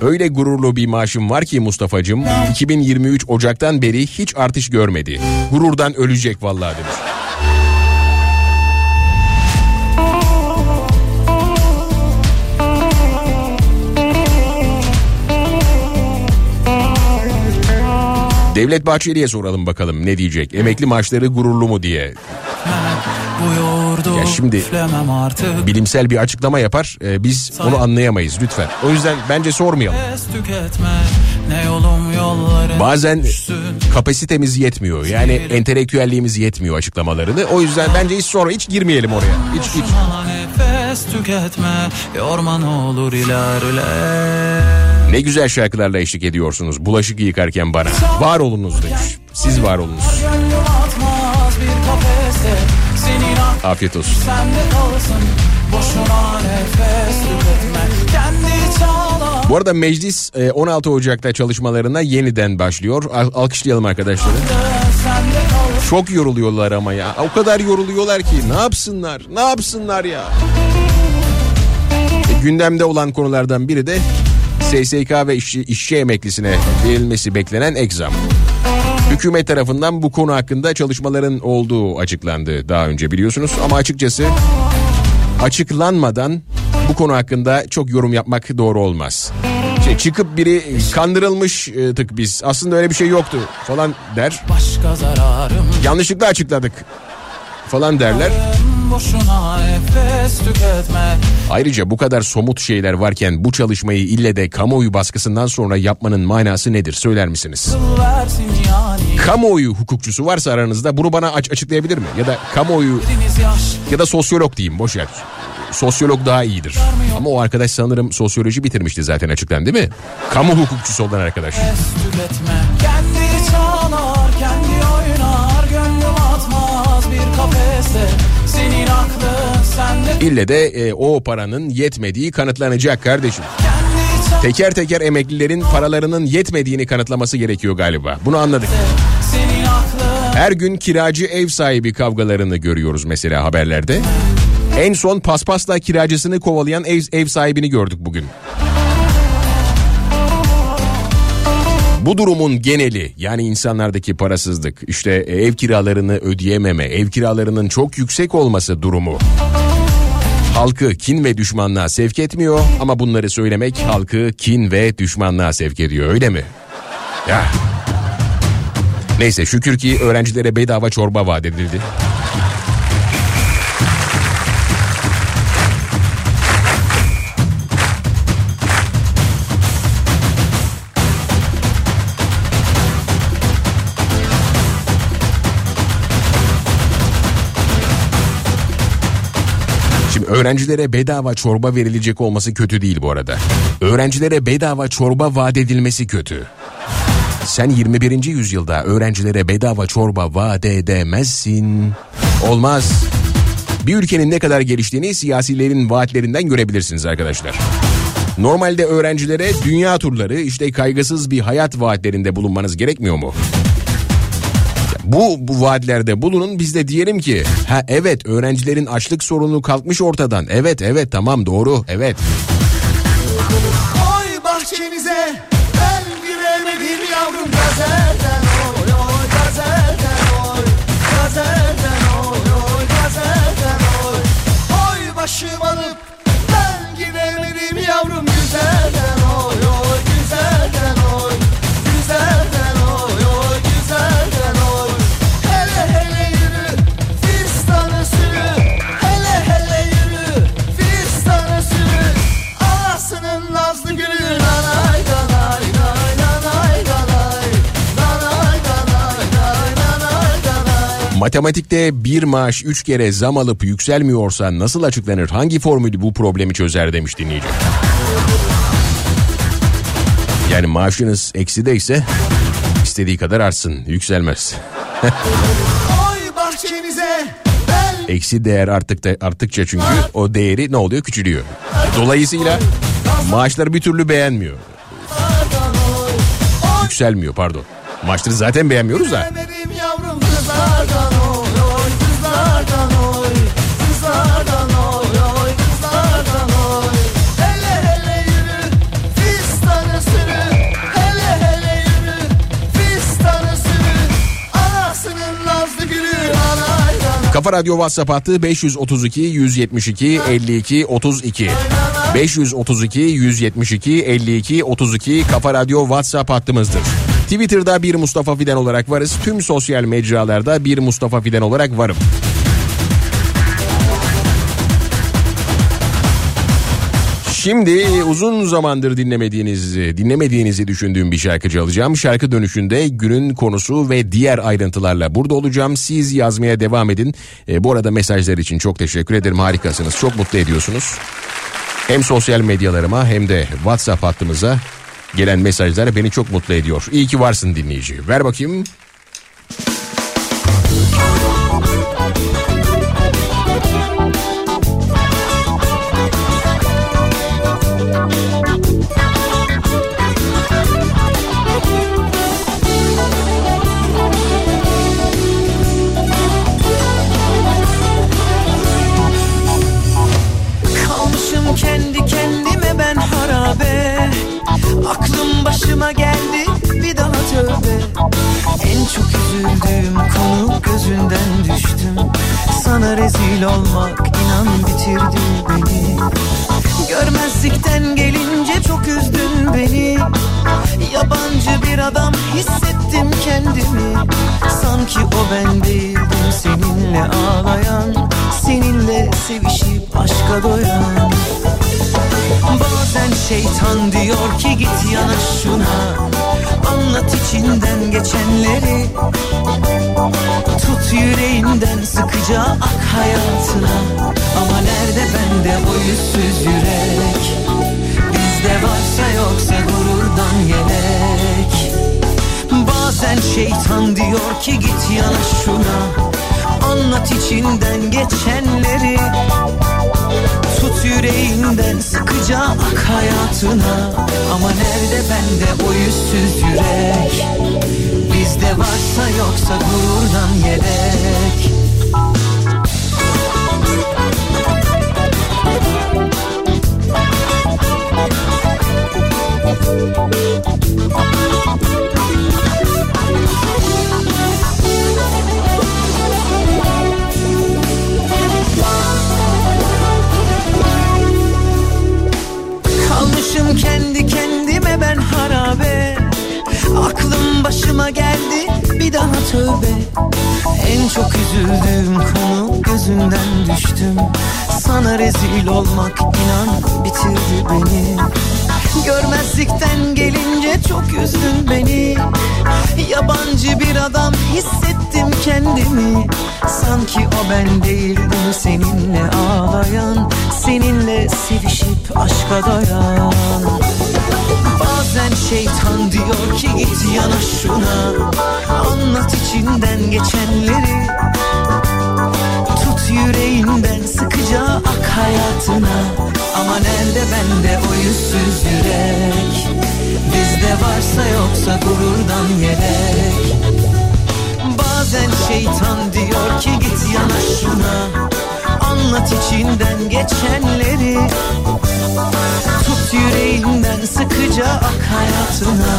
Öyle gururlu bir maaşım var ki Mustafa'cığım 2023 Ocak'tan beri hiç artış görmedi. Gururdan ölecek vallahi demiş. Devlet Bahçeli'ye soralım bakalım ne diyecek. Emekli maaşları gururlu mu diye. Ya şimdi- Bilimsel bir açıklama yapar. e, biz onu anlayamayız lütfen. O yüzden bence sormayalım. Bazen kapasitemiz yetmiyor. Yani entelektüelliğimiz yetmiyor açıklamalarını. O yüzden bence hiç sonra hiç girmeyelim oraya. Hiç hiç. Nefes tüketme yorma ne olur ilerle Ne güzel şarkılarla eşlik ediyorsunuz. Bulaşık yıkarken bana. Var olunuz demiş. Siz var olunuz. Afiyet olsun. Bu arada meclis e, 16 Ocak'ta çalışmalarına yeniden başlıyor. Al- Alkışlayalım arkadaşları. Çok yoruluyorlar ama ya. O kadar yoruluyorlar ki ne yapsınlar? Ne yapsınlar ya? E, gündemde olan konulardan biri de SSK ve işçi, işçi emeklisine verilmesi beklenen ek zam. Hükümet tarafından bu konu hakkında çalışmaların olduğu açıklandı daha önce biliyorsunuz. Ama açıkçası açıklanmadan bu konu hakkında çok yorum yapmak doğru olmaz. Şey, çıkıp biri kandırılmış e, tık biz aslında öyle bir şey yoktu falan der. Yanlışlıkla açıkladık falan derler. Boşuna nefes tüketme Ayrıca bu kadar somut şeyler varken bu çalışmayı ille de kamuoyu baskısından sonra yapmanın manası nedir söyler misiniz? Yani Kamuoyu hukukçusu varsa aranızda bunu bana aç açıklayabilir mi? Ya da kamuoyu ya da sosyolog diyeyim boş ver. Sosyolog daha iyidir. Ama o arkadaş sanırım sosyoloji bitirmişti zaten açıktan değil mi? Kamu hukukçusu olan arkadaş. tüketme İlle de e, o paranın yetmediği kanıtlanacak kardeşim. Teker teker emeklilerin paralarının yetmediğini kanıtlaması gerekiyor galiba. Bunu anladık. Her gün kiracı ev sahibi kavgalarını görüyoruz mesela haberlerde. En son paspasla kiracısını kovalayan ev, ev sahibini gördük bugün. Bu durumun geneli yani insanlardaki parasızlık, işte ev kiralarını ödeyememe, ev kiralarının çok yüksek olması durumu. Halkı kin ve düşmanlığa sevk etmiyor ama bunları söylemek halkı kin ve düşmanlığa sevk ediyor öyle mi? Ya. Neyse şükür ki öğrencilere bedava çorba vaat edildi. Öğrencilere bedava çorba verilecek olması kötü değil bu arada. Öğrencilere bedava çorba vaat edilmesi kötü. Sen 21. yüzyılda öğrencilere bedava çorba vaat edemezsin. Olmaz. Bir ülkenin ne kadar geliştiğini siyasilerin vaatlerinden görebilirsiniz arkadaşlar. Normalde öğrencilere dünya turları işte kaygısız bir hayat vaatlerinde bulunmanız gerekmiyor mu? Bu, bu vaatlerde bulunun biz de diyelim ki ha evet öğrencilerin açlık sorunu kalkmış ortadan. Evet evet tamam doğru evet. Oy bahçenize ben giremedim yavrum gazelden başım alıp ben giremedim yavrum güzelden Matematikte bir maaş üç kere zam alıp yükselmiyorsa nasıl açıklanır? Hangi formülü bu problemi çözer demiş dinleyici. Yani maaşınız eksideyse istediği kadar artsın yükselmez. Eksi değer arttık da, arttıkça çünkü o değeri ne oluyor küçülüyor. Dolayısıyla maaşları bir türlü beğenmiyor. Yükselmiyor pardon. Maaşları zaten beğenmiyoruz da. Kafa Radyo WhatsApp hattı 532 172 52 32. 532 172 52 32 Kafa Radyo WhatsApp hattımızdır. Twitter'da bir Mustafa Fidan olarak varız. Tüm sosyal mecralarda bir Mustafa Fidan olarak varım. Şimdi uzun zamandır dinlemediğiniz, dinlemediğinizi düşündüğüm bir şarkıcı alacağım. Şarkı dönüşünde günün konusu ve diğer ayrıntılarla burada olacağım. Siz yazmaya devam edin. E, bu arada mesajlar için çok teşekkür ederim. Harikasınız. Çok mutlu ediyorsunuz. Hem sosyal medyalarıma hem de WhatsApp hattımıza gelen mesajlar beni çok mutlu ediyor. İyi ki varsın dinleyici. Ver bakayım. Sana rezil olmak inan bitirdi beni. Görmezlikten gelince çok üzdün beni. Yabancı bir adam hissettim kendimi. Sanki o ben değildim seninle ağlayan Seninle sevişip aşka doyan. Bazen şeytan diyor ki git yanaş şuna Anlat içinden geçenleri. Tut yüreğinden sıkıca ak hayatına. Ama nerede bende o yüzsüz yürek? Bizde varsa yoksa gururdan yelek Bazen şeytan diyor ki git yanaş şuna Anlat içinden geçenleri. Tut yüreğinden sıkıca ak hayatına. Ama nerede bende o yüzsüz yürek? Bizde varsa yoksa gururdan yedek Kendi kendime ben harabe. Aklım başıma geldi bir daha tövbe. En çok üzüldüğüm konu gözünden düştüm. Sana rezil olmak inan bitirdi beni Görmezlikten gelince çok üzdün beni. Yabancı bir adam hissettim kendimi. Sanki o ben değildim seninle ağlayan Seninle sevişip aşka doyan Bazen şeytan diyor ki git yanaş şuna. Anlat içinden geçenleri. Tut yüreğinden sıkıca ak hayatına Ama nerede bende o yüzsüz yürek? Bizde varsa yoksa gururdan yelek. Bazen şeytan diyor ki git yanaş şuna. Anlat içinden geçenleri. Tut yüreğinden sıkıca ak hayatına.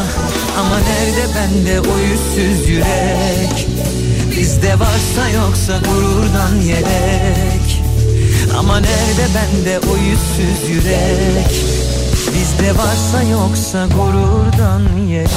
Ama nerede bende o yüzsüz yürek? Bizde varsa yoksa gururdan yelek Ama nerede bende o yüzsüz yürek? Bizde varsa yoksa gururdan yelek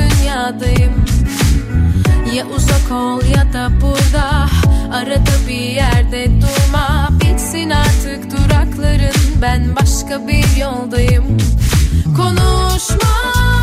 dünyadayım. Ya uzak ol ya da burada Arada bir yerde durma. Bitsin artık durakların Ben başka bir yoldayım. Konuşma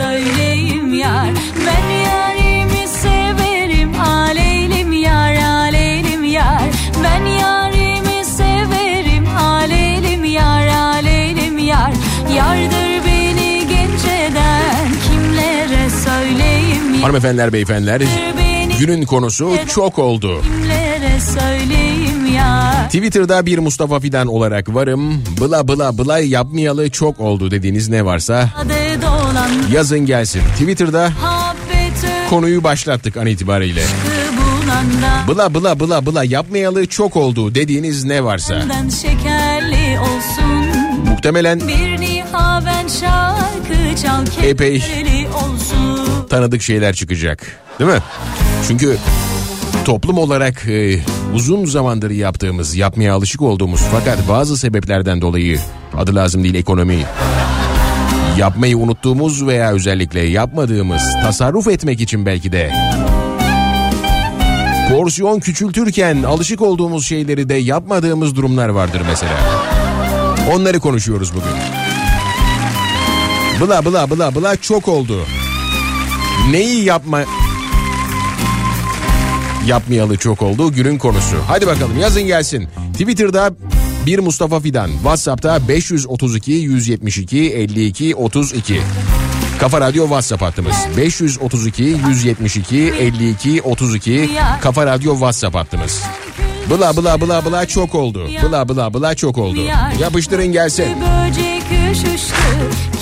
söyleyeyim yar. Ben yarimi severim aleylim yar aleylim yar. Ben yarimi severim aleylim yar aleylim yar. Yardır beni geceden kimlere söyleyeyim yar? Hanımefendiler beyefendiler günün konusu çok oldu. Kimlere söyleyeyim yar? Twitter'da bir Mustafa Fidan olarak varım. Bla bla bla yapmayalı çok oldu dediğiniz ne varsa yazın gelsin. Twitter'da konuyu başlattık an itibariyle. Bla bla bla bla yapmayalı çok oldu dediğiniz ne varsa. Muhtemelen Epey. tanıdık şeyler çıkacak. Değil mi? Çünkü toplum olarak e, uzun zamandır yaptığımız, yapmaya alışık olduğumuz fakat bazı sebeplerden dolayı adı lazım değil ekonomi. Yapmayı unuttuğumuz veya özellikle yapmadığımız, tasarruf etmek için belki de porsiyon küçültürken alışık olduğumuz şeyleri de yapmadığımız durumlar vardır mesela. Onları konuşuyoruz bugün. Bla bla bla bla çok oldu. Neyi yapma yapmayalı çok oldu günün konusu. Hadi bakalım yazın gelsin. Twitter'da bir Mustafa Fidan, WhatsApp'ta 532 172 52 32. Kafa Radyo WhatsApp hattımız 532 172 52 32 Kafa Radyo WhatsApp hattımız. Bla bla bla bla çok oldu. Bla bla bla çok oldu. Yapıştırın gelsin. Böcek üşüştü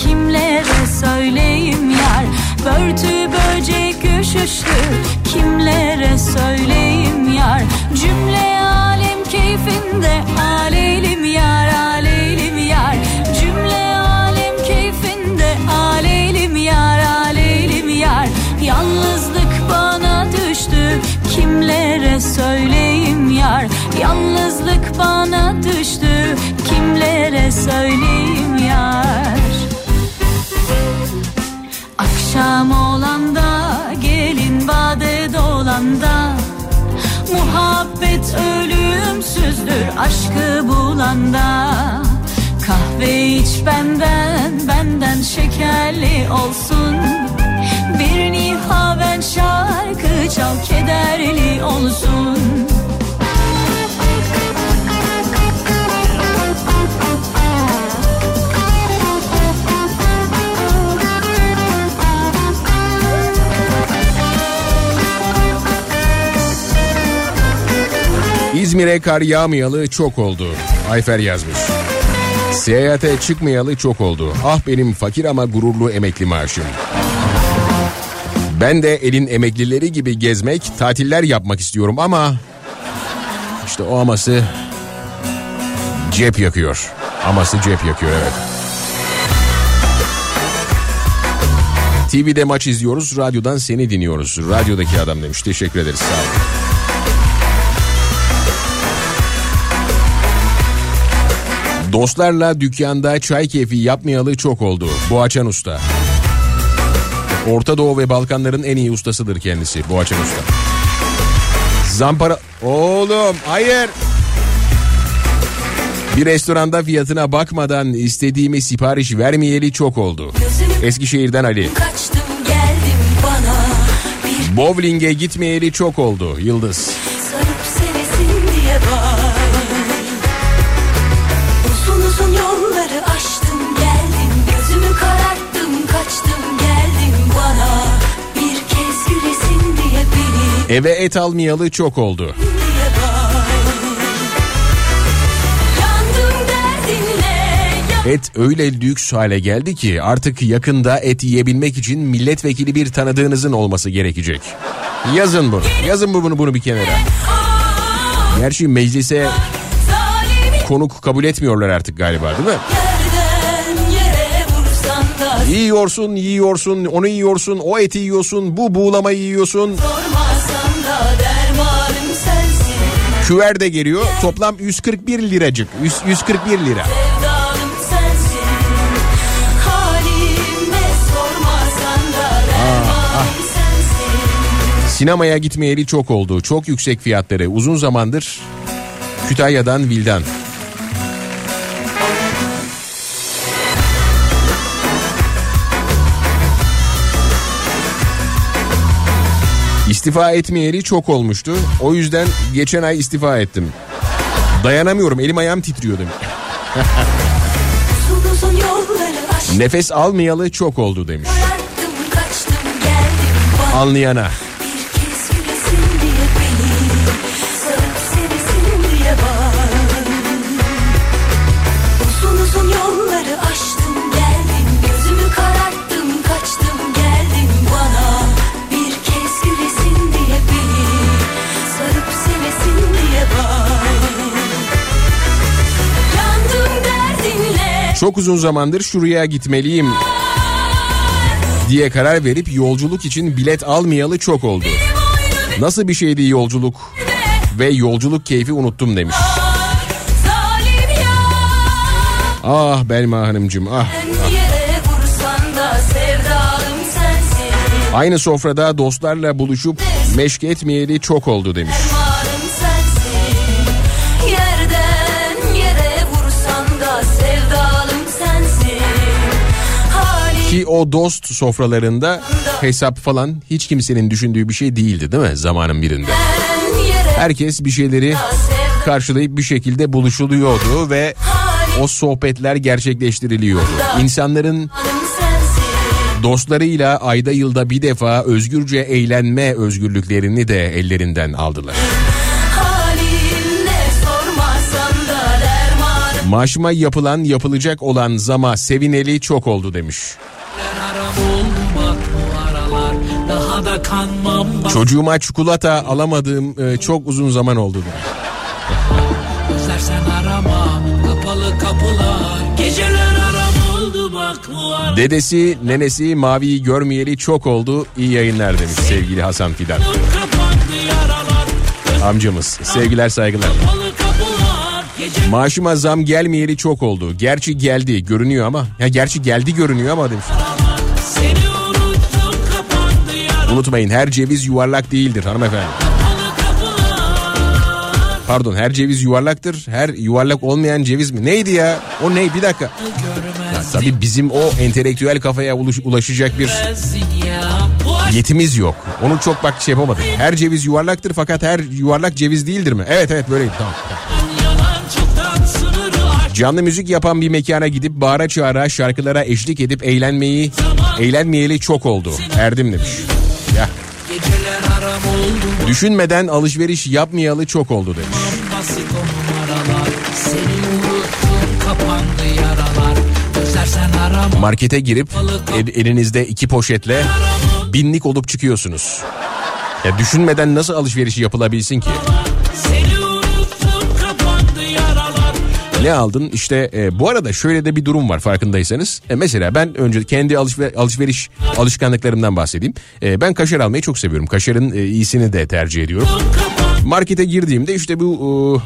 kimlere söyleyeyim yar Börtü böcek üşüştü kimlere söyleyeyim yar Cümle alem keyfinde aleylim yar aleylim yar. Cümle alem keyfinde aleylim yar aleylim yar. Yalnızlık bana düştü kimlere söyleyeyim yar? Yalnızlık bana düştü kimlere söyleyeyim yar? Akşam olanda gelin bade dolanda Muhabbet ölümsüzdür aşkı bulanda. Kahve iç benden benden şekerli olsun. Bir nihaven şarkı çal kederli olsun İzmir'e kar yağmayalı çok oldu. Ayfer yazmış. Seyahate çıkmayalı çok oldu. Ah benim fakir ama gururlu emekli maaşım. Ben de elin emeklileri gibi gezmek, tatiller yapmak istiyorum ama... işte o aması cep yakıyor. Aması cep yakıyor evet. TV'de maç izliyoruz, radyodan seni dinliyoruz. Radyodaki adam demiş. Teşekkür ederiz. Sağ olun. Dostlarla dükkanda çay keyfi yapmayalı çok oldu. Boğaçan Usta. Orta Doğu ve Balkanların en iyi ustasıdır kendisi Boğaçan Usta. Zampara... Oğlum hayır. Bir restoranda fiyatına bakmadan istediğimi sipariş vermeyeli çok oldu. Eskişehir'den Ali. Bowling'e gitmeyeli çok oldu Yıldız. Eve et almayalı çok oldu. Et öyle lüks hale geldi ki artık yakında et yiyebilmek için milletvekili bir tanıdığınızın olması gerekecek. Yazın bunu. Yazın bu bunu bunu bir kenara. Gerçi meclise konuk kabul etmiyorlar artık galiba değil mi? Yiyorsun, yiyorsun, onu yiyorsun, o eti yiyorsun, bu buğulamayı yiyorsun. Sormasan Küver de geliyor. Toplam 141 liracık. 141 lira. Ah, ah. Sinemaya gitmeyeli çok oldu. Çok yüksek fiyatları. Uzun zamandır Kütahya'dan Vildan. İstifa etmeyeli çok olmuştu. O yüzden geçen ay istifa ettim. Dayanamıyorum elim ayağım titriyor demiş. Nefes almayalı çok oldu demiş. Anlayana. Çok uzun zamandır şuraya gitmeliyim diye karar verip yolculuk için bilet almayalı çok oldu. Nasıl bir şeydi yolculuk ve yolculuk keyfi unuttum demiş. Ah Belma Hanımcığım ah. Aynı sofrada dostlarla buluşup meşk etmeyeli çok oldu demiş. Ki o dost sofralarında hesap falan hiç kimsenin düşündüğü bir şey değildi değil mi zamanın birinde? Herkes bir şeyleri karşılayıp bir şekilde buluşuluyordu ve o sohbetler gerçekleştiriliyordu. İnsanların dostlarıyla ayda yılda bir defa özgürce eğlenme özgürlüklerini de ellerinden aldılar. Maaşıma yapılan yapılacak olan zama sevineli çok oldu demiş. Da kanmam Çocuğuma çikolata alamadığım e, çok uzun zaman oldu. Özlersen arama Kapalı kapılar Geceler aram oldu bak bu aralar Dedesi nenesi maviyi görmeyeli çok oldu. İyi yayınlar demiş sevgili Hasan Fidan. Amcamız sevgiler saygılar. Kapalı Maaşıma zam gelmeyeli çok oldu. Gerçi geldi görünüyor ama. Ya gerçi geldi görünüyor ama demiş. Unutmayın her ceviz yuvarlak değildir hanımefendi. Pardon her ceviz yuvarlaktır. Her yuvarlak olmayan ceviz mi? Neydi ya? O ne? Bir dakika. Ya, tabii bizim o entelektüel kafaya ulaş- ulaşacak bir yetimiz yok. Onu çok bak şey yapamadım. Her ceviz yuvarlaktır fakat her yuvarlak ceviz değildir mi? Evet evet böyleydi tamam. Canlı müzik yapan bir mekana gidip bağıra çağıra şarkılara eşlik edip eğlenmeyi eğlenmeyeli çok oldu. Erdim demiş. Ya düşünmeden alışveriş yapmayalı çok oldu demiş. Markete girip el- elinizde iki poşetle binlik olup çıkıyorsunuz. Ya düşünmeden nasıl alışveriş yapılabilsin ki? Ne aldın? İşte e, bu arada şöyle de bir durum var farkındaysanız. E, mesela ben önce kendi alışver- alışveriş alışkanlıklarımdan bahsedeyim. E, ben kaşar almayı çok seviyorum. Kaşarın e, iyisini de tercih ediyorum. Markete girdiğimde işte bu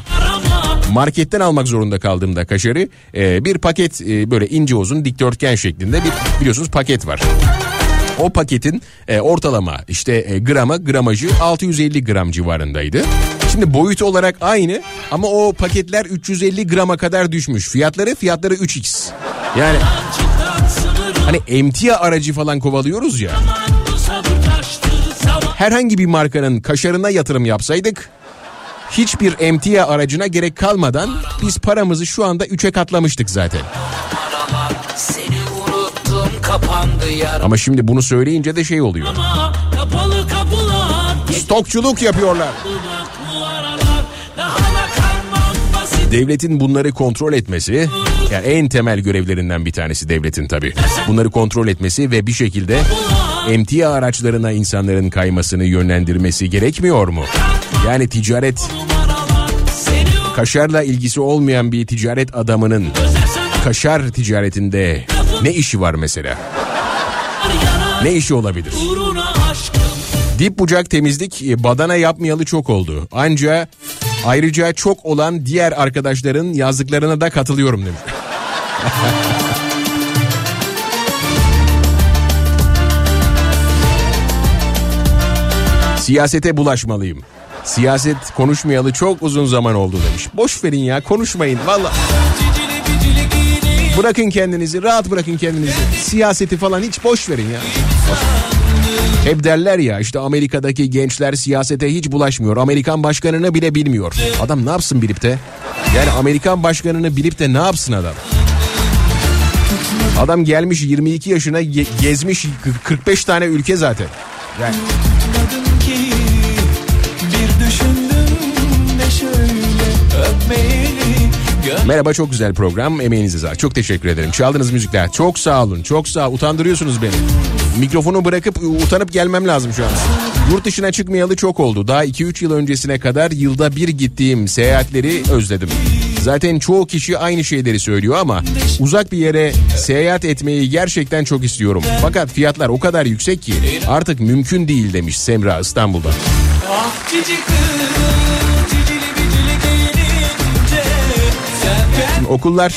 e, marketten almak zorunda kaldığımda kaşarı e, bir paket e, böyle ince uzun dikdörtgen şeklinde bir biliyorsunuz paket var. O paketin e, ortalama işte e, grama gramajı 650 gram civarındaydı. Şimdi boyutu olarak aynı ama o paketler 350 grama kadar düşmüş. Fiyatları fiyatları 3x. Yani hani emtia aracı falan kovalıyoruz ya. Herhangi bir markanın kaşarına yatırım yapsaydık hiçbir emtia aracına gerek kalmadan biz paramızı şu anda 3'e katlamıştık zaten. Ama şimdi bunu söyleyince de şey oluyor. Stokçuluk yapıyorlar. Devletin bunları kontrol etmesi yani en temel görevlerinden bir tanesi devletin tabii. Bunları kontrol etmesi ve bir şekilde emtia araçlarına insanların kaymasını yönlendirmesi gerekmiyor mu? Yani ticaret kaşarla ilgisi olmayan bir ticaret adamının kaşar ticaretinde ne işi var mesela? Ne işi olabilir? Dip bucak temizlik e, badana yapmayalı çok oldu. Anca ayrıca çok olan diğer arkadaşların yazdıklarına da katılıyorum demiş. Siyasete bulaşmalıyım. Siyaset konuşmayalı çok uzun zaman oldu demiş. Boş verin ya konuşmayın valla. Bırakın kendinizi rahat bırakın kendinizi. Siyaseti falan hiç boş verin ya. Hep derler ya işte Amerika'daki gençler siyasete hiç bulaşmıyor. Amerikan başkanını bile bilmiyor. Adam ne yapsın bilip de? Yani Amerikan başkanını bilip de ne yapsın adam? Adam gelmiş 22 yaşına ge- gezmiş 45 tane ülke zaten. Yani Merhaba çok güzel program emeğinize sağlık. Çok teşekkür ederim. Çaldığınız müzikler çok sağ olun. Çok sağ utandırıyorsunuz beni. Mikrofonu bırakıp utanıp gelmem lazım şu an. Yurt dışına çıkmayalı çok oldu. Daha 2-3 yıl öncesine kadar yılda bir gittiğim seyahatleri özledim. Zaten çoğu kişi aynı şeyleri söylüyor ama uzak bir yere seyahat etmeyi gerçekten çok istiyorum. Fakat fiyatlar o kadar yüksek ki artık mümkün değil demiş Semra İstanbul'da. Ah cici kız Şimdi okullar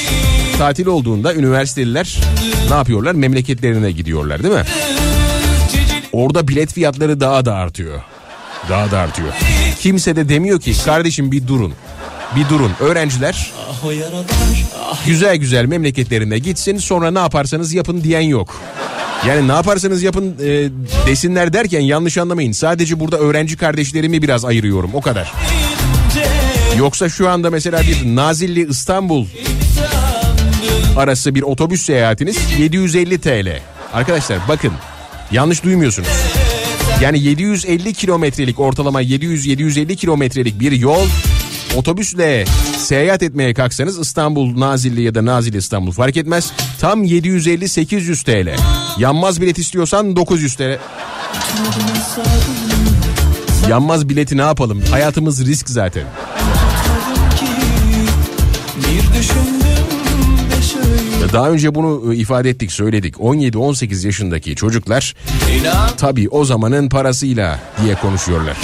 tatil olduğunda üniversiteliler ne yapıyorlar? Memleketlerine gidiyorlar değil mi? Orada bilet fiyatları daha da artıyor. Daha da artıyor. Kimse de demiyor ki kardeşim bir durun. Bir durun. Öğrenciler güzel güzel memleketlerine gitsin sonra ne yaparsanız yapın diyen yok. Yani ne yaparsanız yapın e, desinler derken yanlış anlamayın. Sadece burada öğrenci kardeşlerimi biraz ayırıyorum o kadar. Yoksa şu anda mesela bir Nazilli İstanbul arası bir otobüs seyahatiniz 750 TL. Arkadaşlar bakın yanlış duymuyorsunuz. Yani 750 kilometrelik ortalama 700-750 kilometrelik bir yol otobüsle seyahat etmeye kalksanız İstanbul Nazilli ya da Nazilli İstanbul fark etmez. Tam 750-800 TL. Yanmaz bilet istiyorsan 900 TL. Yanmaz bileti ne yapalım? Hayatımız risk zaten. Daha önce bunu e, ifade ettik söyledik. 17-18 yaşındaki çocuklar tabii o zamanın parasıyla diye konuşuyorlar.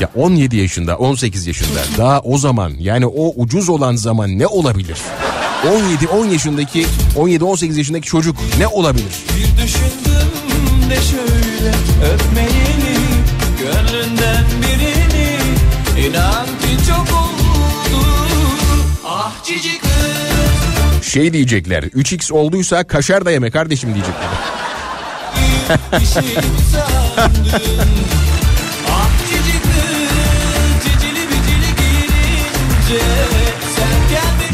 Ya 17 yaşında 18 yaşında daha o zaman yani o ucuz olan zaman ne olabilir? 17-10 yaşındaki 17-18 yaşındaki çocuk ne olabilir? bir düşündüm de şöyle öpmeyeli Gönlünden birini inan ki çok oldu Ah cici kız Şey diyecekler 3x olduysa kaşar da yeme kardeşim diyecekler.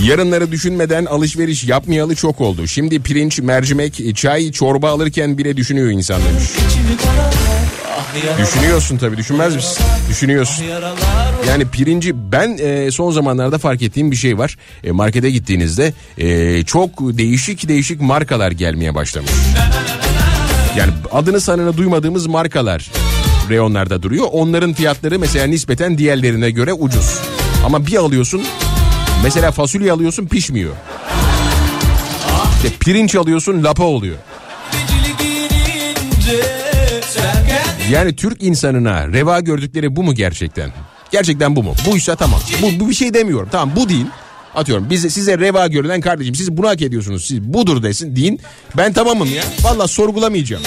Yarınları düşünmeden alışveriş yapmayalı çok oldu. Şimdi pirinç, mercimek, çay, çorba alırken bile düşünüyor insan demiş. Düşünüyorsun tabii düşünmez misin? Düşünüyorsun. Yani pirinci ben e, son zamanlarda fark ettiğim bir şey var. E, markete gittiğinizde e, çok değişik değişik markalar gelmeye başlamış. Yani adını sanını duymadığımız markalar reyonlarda duruyor. Onların fiyatları mesela nispeten diğerlerine göre ucuz. Ama bir alıyorsun mesela fasulye alıyorsun pişmiyor. İşte pirinç alıyorsun lapa oluyor. Yani Türk insanına reva gördükleri bu mu gerçekten? Gerçekten bu mu? Buysa tamam. Bu, bu bir şey demiyorum. Tamam bu değil. Atıyorum bize size reva görülen kardeşim siz bunu hak ediyorsunuz. Siz budur desin deyin. Ben tamamım ya. Valla sorgulamayacağım.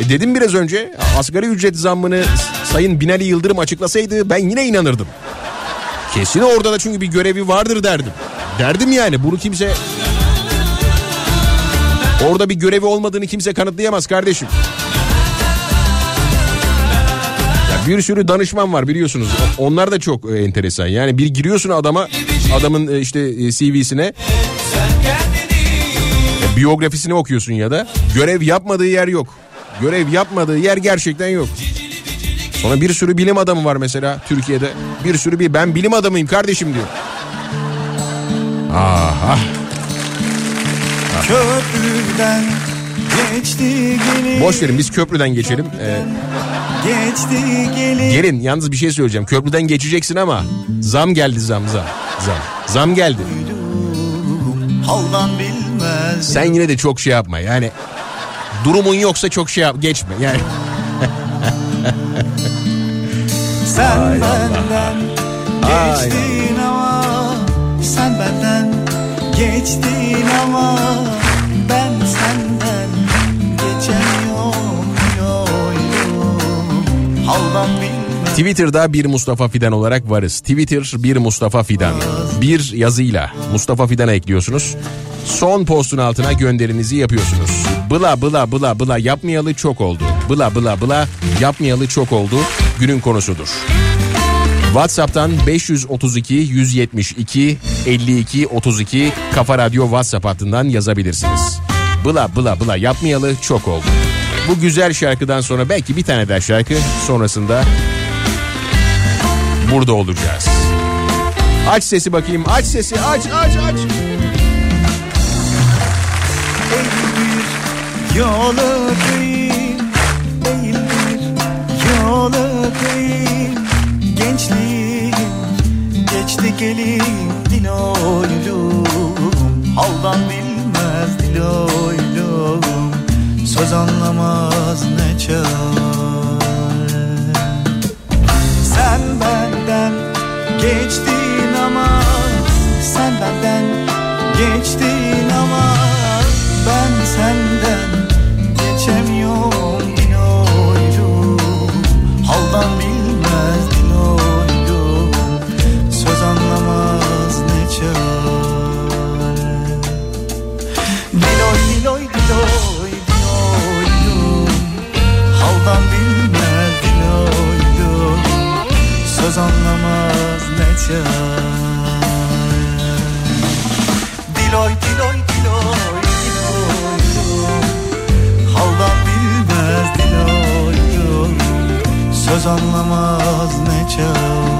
E dedim biraz önce asgari ücret zammını Sayın Binali Yıldırım açıklasaydı ben yine inanırdım. Kesin orada da çünkü bir görevi vardır derdim. Derdim yani bunu kimse... Orada bir görevi olmadığını kimse kanıtlayamaz kardeşim. Bir sürü danışman var biliyorsunuz. Onlar da çok e, enteresan. Yani bir giriyorsun adama adamın e, işte e, CV'sine biyografisini okuyorsun ya da görev yapmadığı yer yok. Görev yapmadığı yer gerçekten yok. Sonra bir sürü bilim adamı var mesela Türkiye'de. Bir sürü bir ben bilim adamıyım kardeşim diyor. Aha. Köprüden geçti Boş verin biz köprüden geçelim. Ee, Geçti gelin gelin yalnız bir şey söyleyeceğim. Köprüden geçeceksin ama zam geldi zam zam. Zam. Zam geldi. Haldan bilmez Sen yine de çok şey yapma yani. Durumun yoksa çok şey yap geçme yani. Sen Ay benden Ay geçtin ama Sen benden geçtin ama Twitter'da bir Mustafa Fidan olarak varız. Twitter bir Mustafa Fidan. Bir yazıyla Mustafa Fidan'a ekliyorsunuz. Son postun altına gönderinizi yapıyorsunuz. Bıla bıla bıla bıla yapmayalı çok oldu. Bıla bıla bıla yapmayalı çok oldu. Günün konusudur. WhatsApp'tan 532 172 52 32 Kafa Radyo WhatsApp hattından yazabilirsiniz. Bıla bıla bıla yapmayalı çok oldu. Bu güzel şarkıdan sonra belki bir tane daha şarkı sonrasında burada olacağız. Aç sesi bakayım aç sesi aç aç aç. Yolu değil, değildir Yolu değil, gençliğim Geçti gelin dil oylum Haldan bilmez dil oylum Söz anlamaz ne çare. Sen benden geçtin ama Sen benden geçtin ama Ben senden Anlamaz ne çare? Diloy diloy diloy diloy. Haldan bilmez diloy Söz anlamaz ne çare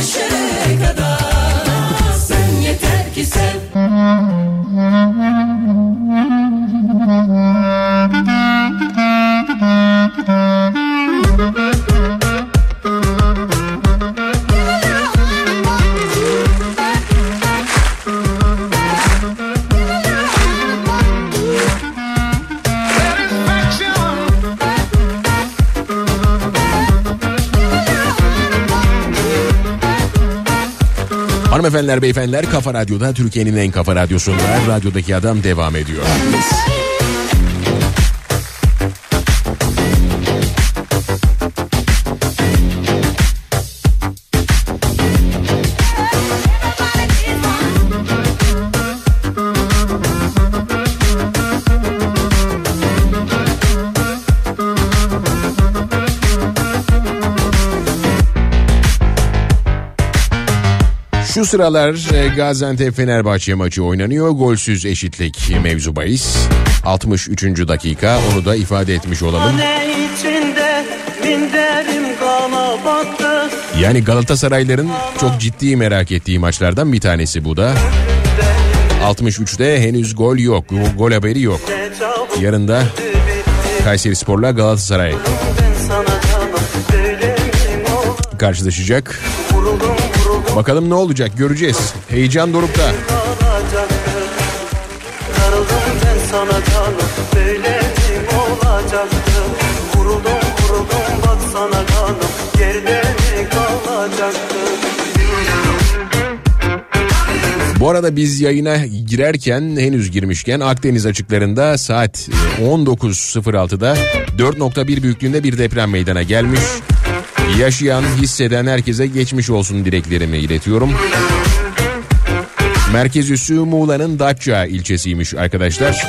should Hanımefendiler, beyefendiler Kafa Radyo'da Türkiye'nin en kafa radyosunda radyodaki adam devam ediyor. Şu sıralar e, Gaziantep Fenerbahçe maçı oynanıyor. Golsüz eşitlik mevzu bahis. 63. dakika onu da ifade etmiş olalım. Yani Galatasarayların çok ciddi merak ettiği maçlardan bir tanesi bu da. 63'te henüz gol yok. Gol haberi yok. Yarın da Kayseri Spor'la Galatasaray karşılaşacak. Bakalım ne olacak göreceğiz. Heyecan dorukta. Vuruldum Bu arada biz yayına girerken henüz girmişken Akdeniz açıklarında saat e, 19.06'da 4.1 büyüklüğünde bir deprem meydana gelmiş. Yaşayan, hisseden herkese geçmiş olsun dileklerimi iletiyorum. Merkez üssü Muğla'nın Datça ilçesiymiş arkadaşlar.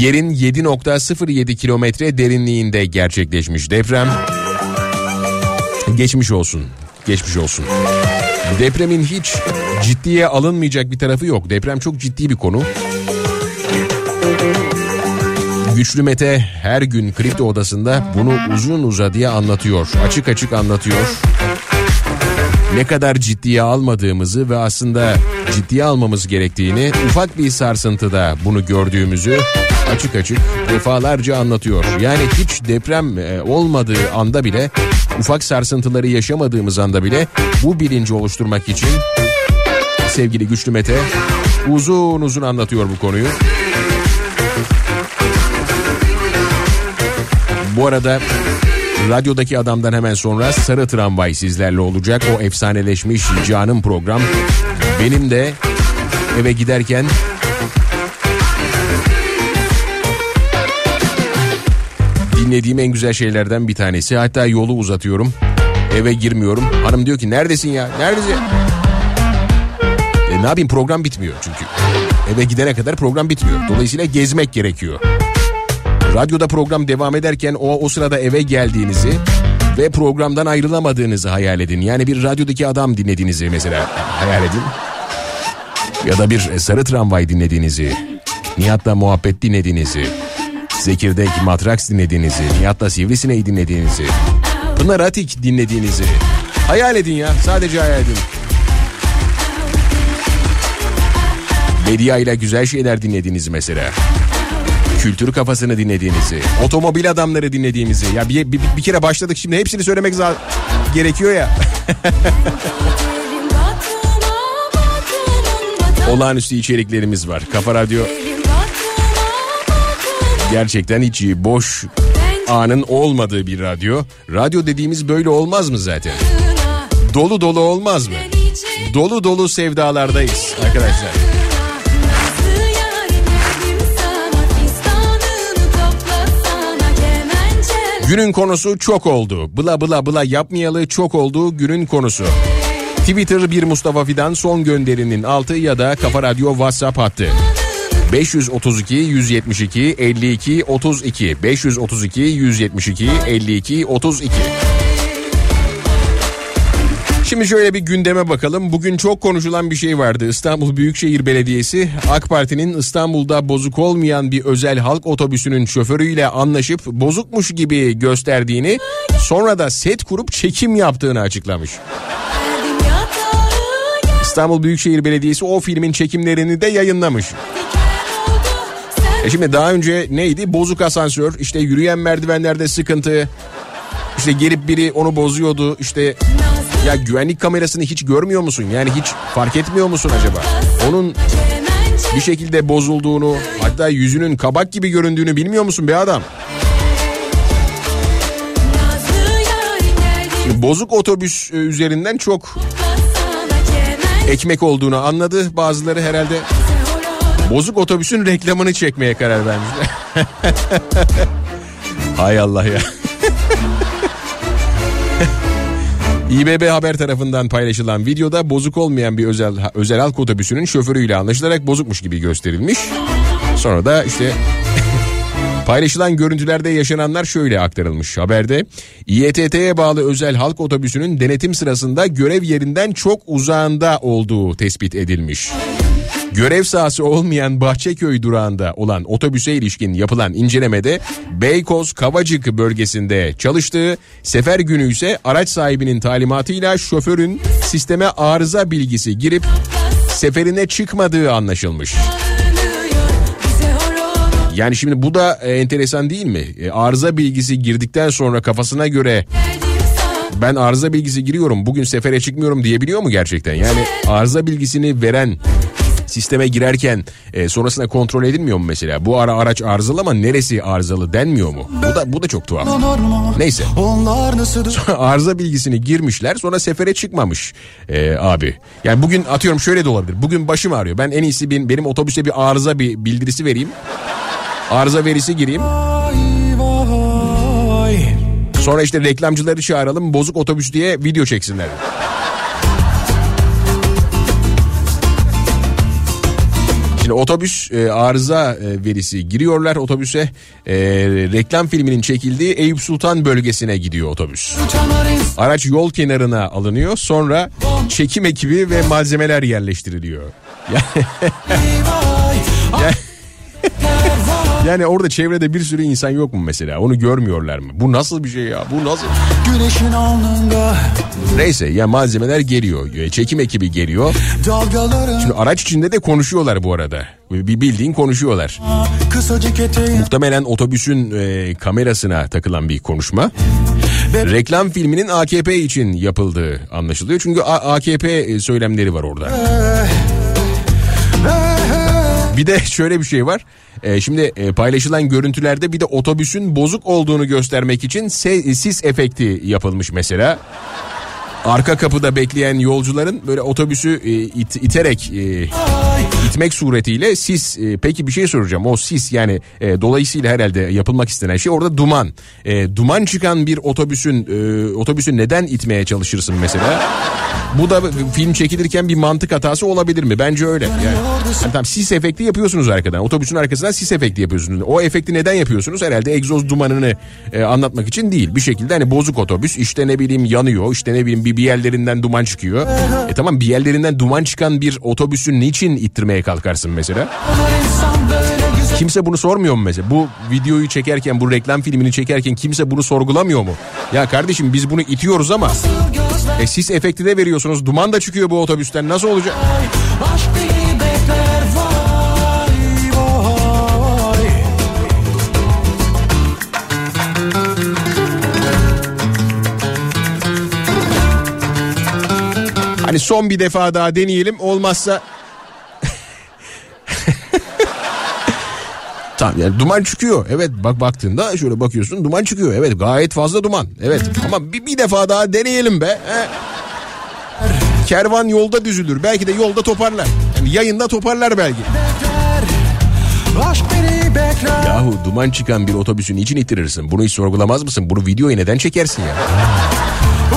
Yerin 7.07 kilometre derinliğinde gerçekleşmiş deprem. Geçmiş olsun. Geçmiş olsun. Depremin hiç ciddiye alınmayacak bir tarafı yok. Deprem çok ciddi bir konu. Güçlü Mete her gün kripto odasında bunu uzun uzadıya anlatıyor. Açık açık anlatıyor. Ne kadar ciddiye almadığımızı ve aslında ciddiye almamız gerektiğini ufak bir sarsıntıda bunu gördüğümüzü açık açık defalarca anlatıyor. Yani hiç deprem e, olmadığı anda bile ufak sarsıntıları yaşamadığımız anda bile bu bilinci oluşturmak için sevgili Güçlü Mete uzun uzun anlatıyor bu konuyu. Bu arada radyodaki adamdan hemen sonra Sarı Tramvay sizlerle olacak. O efsaneleşmiş canım program. Benim de eve giderken dinlediğim en güzel şeylerden bir tanesi. Hatta yolu uzatıyorum. Eve girmiyorum. Hanım diyor ki neredesin ya? Neredesin? E, ne yapayım program bitmiyor çünkü. Eve gidene kadar program bitmiyor. Dolayısıyla gezmek gerekiyor. Radyoda program devam ederken o, o sırada eve geldiğinizi ve programdan ayrılamadığınızı hayal edin. Yani bir radyodaki adam dinlediğinizi mesela hayal edin. Ya da bir sarı tramvay dinlediğinizi, Nihat'la muhabbet dinlediğinizi, Zekirdek Matraks dinlediğinizi, Nihat'la Sivrisineği dinlediğinizi, Pınar Atik dinlediğinizi hayal edin ya sadece hayal edin. Medya ile güzel şeyler dinlediğinizi mesela kültür kafasını dinlediğinizi, otomobil adamları dinlediğimizi. Ya bir, bir, bir kere başladık şimdi hepsini söylemek za- gerekiyor ya. Olağanüstü içeriklerimiz var. Kafa Radyo gerçekten hiç boş anın olmadığı bir radyo. Radyo dediğimiz böyle olmaz mı zaten? Dolu dolu olmaz mı? Dolu dolu sevdalardayız arkadaşlar. Günün konusu çok oldu. Bla bla bla yapmayalı çok oldu günün konusu. Twitter bir Mustafa Fidan son gönderinin altı ya da Kafa Radyo WhatsApp hattı. 532 172 52 32 532 172 52 32 Şimdi şöyle bir gündeme bakalım. Bugün çok konuşulan bir şey vardı. İstanbul Büyükşehir Belediyesi AK Parti'nin İstanbul'da bozuk olmayan bir özel halk otobüsünün şoförüyle anlaşıp bozukmuş gibi gösterdiğini sonra da set kurup çekim yaptığını açıklamış. İstanbul Büyükşehir Belediyesi o filmin çekimlerini de yayınlamış. E şimdi daha önce neydi? Bozuk asansör, işte yürüyen merdivenlerde sıkıntı. İşte gelip biri onu bozuyordu. İşte ya güvenlik kamerasını hiç görmüyor musun? Yani hiç fark etmiyor musun acaba? Onun bir şekilde bozulduğunu, hatta yüzünün kabak gibi göründüğünü bilmiyor musun be adam? Şimdi bozuk otobüs e, üzerinden çok ekmek olduğunu anladı. Bazıları herhalde bozuk otobüsün reklamını çekmeye karar vermişler. Hay Allah ya. İBB Haber tarafından paylaşılan videoda bozuk olmayan bir özel özel halk otobüsünün şoförüyle anlaşılarak bozukmuş gibi gösterilmiş. Sonra da işte Paylaşılan görüntülerde yaşananlar şöyle aktarılmış haberde. İETT'ye bağlı özel halk otobüsünün denetim sırasında görev yerinden çok uzağında olduğu tespit edilmiş. Görev sahası olmayan Bahçeköy durağında olan otobüse ilişkin yapılan incelemede Beykoz Kavacık bölgesinde çalıştığı sefer günü ise araç sahibinin talimatıyla şoförün sisteme arıza bilgisi girip seferine çıkmadığı anlaşılmış. Yani şimdi bu da e, enteresan değil mi? E, arıza bilgisi girdikten sonra kafasına göre ben arıza bilgisi giriyorum bugün sefere çıkmıyorum diyebiliyor mu gerçekten? Yani arıza bilgisini veren sisteme girerken e, sonrasında kontrol edilmiyor mu mesela? Bu ara araç arızalı ama neresi arızalı denmiyor mu? Bu da bu da çok tuhaf. Neyse. Sonra arıza bilgisini girmişler sonra sefere çıkmamış e, abi. Yani bugün atıyorum şöyle de olabilir. Bugün başım ağrıyor. Ben en iyisi benim, benim otobüste bir arıza bir bildirisi vereyim. Arıza verisi gireyim. Sonra işte reklamcıları çağıralım bozuk otobüs diye video çeksinler. Şimdi otobüs e, arıza e, verisi giriyorlar otobüse. E, reklam filminin çekildiği Eyüp Sultan bölgesine gidiyor otobüs. Araç yol kenarına alınıyor. Sonra çekim ekibi ve malzemeler yerleştiriliyor. Yani, yani orada çevrede bir sürü insan yok mu mesela? Onu görmüyorlar mı? Bu nasıl bir şey ya? Bu nasıl? Güneşin alnında Neyse ya malzemeler geliyor. e, Çekim ekibi geliyor. dalgaların Şimdi araç içinde de konuşuyorlar bu arada. Bir bildiğin konuşuyorlar. Muhtemelen otobüsün e, kamerasına takılan bir konuşma. Reklam filminin AKP için yapıldığı anlaşılıyor. Çünkü AKP söylemleri var orada. Bir de şöyle bir şey var. E, şimdi e, paylaşılan görüntülerde bir de otobüsün bozuk olduğunu göstermek için se- sis efekti yapılmış mesela. Arka kapıda bekleyen yolcuların böyle otobüsü e, it- iterek e, itmek suretiyle sis e, peki bir şey soracağım. O sis yani e, dolayısıyla herhalde yapılmak istenen şey orada duman. E, duman çıkan bir otobüsün e, otobüsü neden itmeye çalışırsın mesela? Bu da film çekilirken bir mantık hatası olabilir mi? Bence öyle. Yani, yani tamam sis efekti yapıyorsunuz arkadan. Otobüsün arkasından sis efekti yapıyorsunuz. O efekti neden yapıyorsunuz? Herhalde egzoz dumanını e, anlatmak için değil. Bir şekilde hani bozuk otobüs işte ne bileyim yanıyor işte ne bileyim bir, bir yerlerinden duman çıkıyor. E tamam bir yerlerinden duman çıkan bir otobüsü niçin ittirmeye kalkarsın mesela Kimse bunu sormuyor mu mesela? Bu videoyu çekerken, bu reklam filmini çekerken kimse bunu sorgulamıyor mu? Ya kardeşim biz bunu itiyoruz ama e sis efekti de veriyorsunuz. Duman da çıkıyor bu otobüsten. Nasıl olacak? Hani son bir defa daha deneyelim. Olmazsa Tamam yani duman çıkıyor. Evet bak baktığında şöyle bakıyorsun duman çıkıyor. Evet gayet fazla duman. Evet ama bir, bir defa daha deneyelim be. He. Kervan yolda düzülür. Belki de yolda toparlar. Yani yayında toparlar belki. Yahu duman çıkan bir otobüsün için itirirsin. Bunu hiç sorgulamaz mısın? Bunu videoya neden çekersin ya?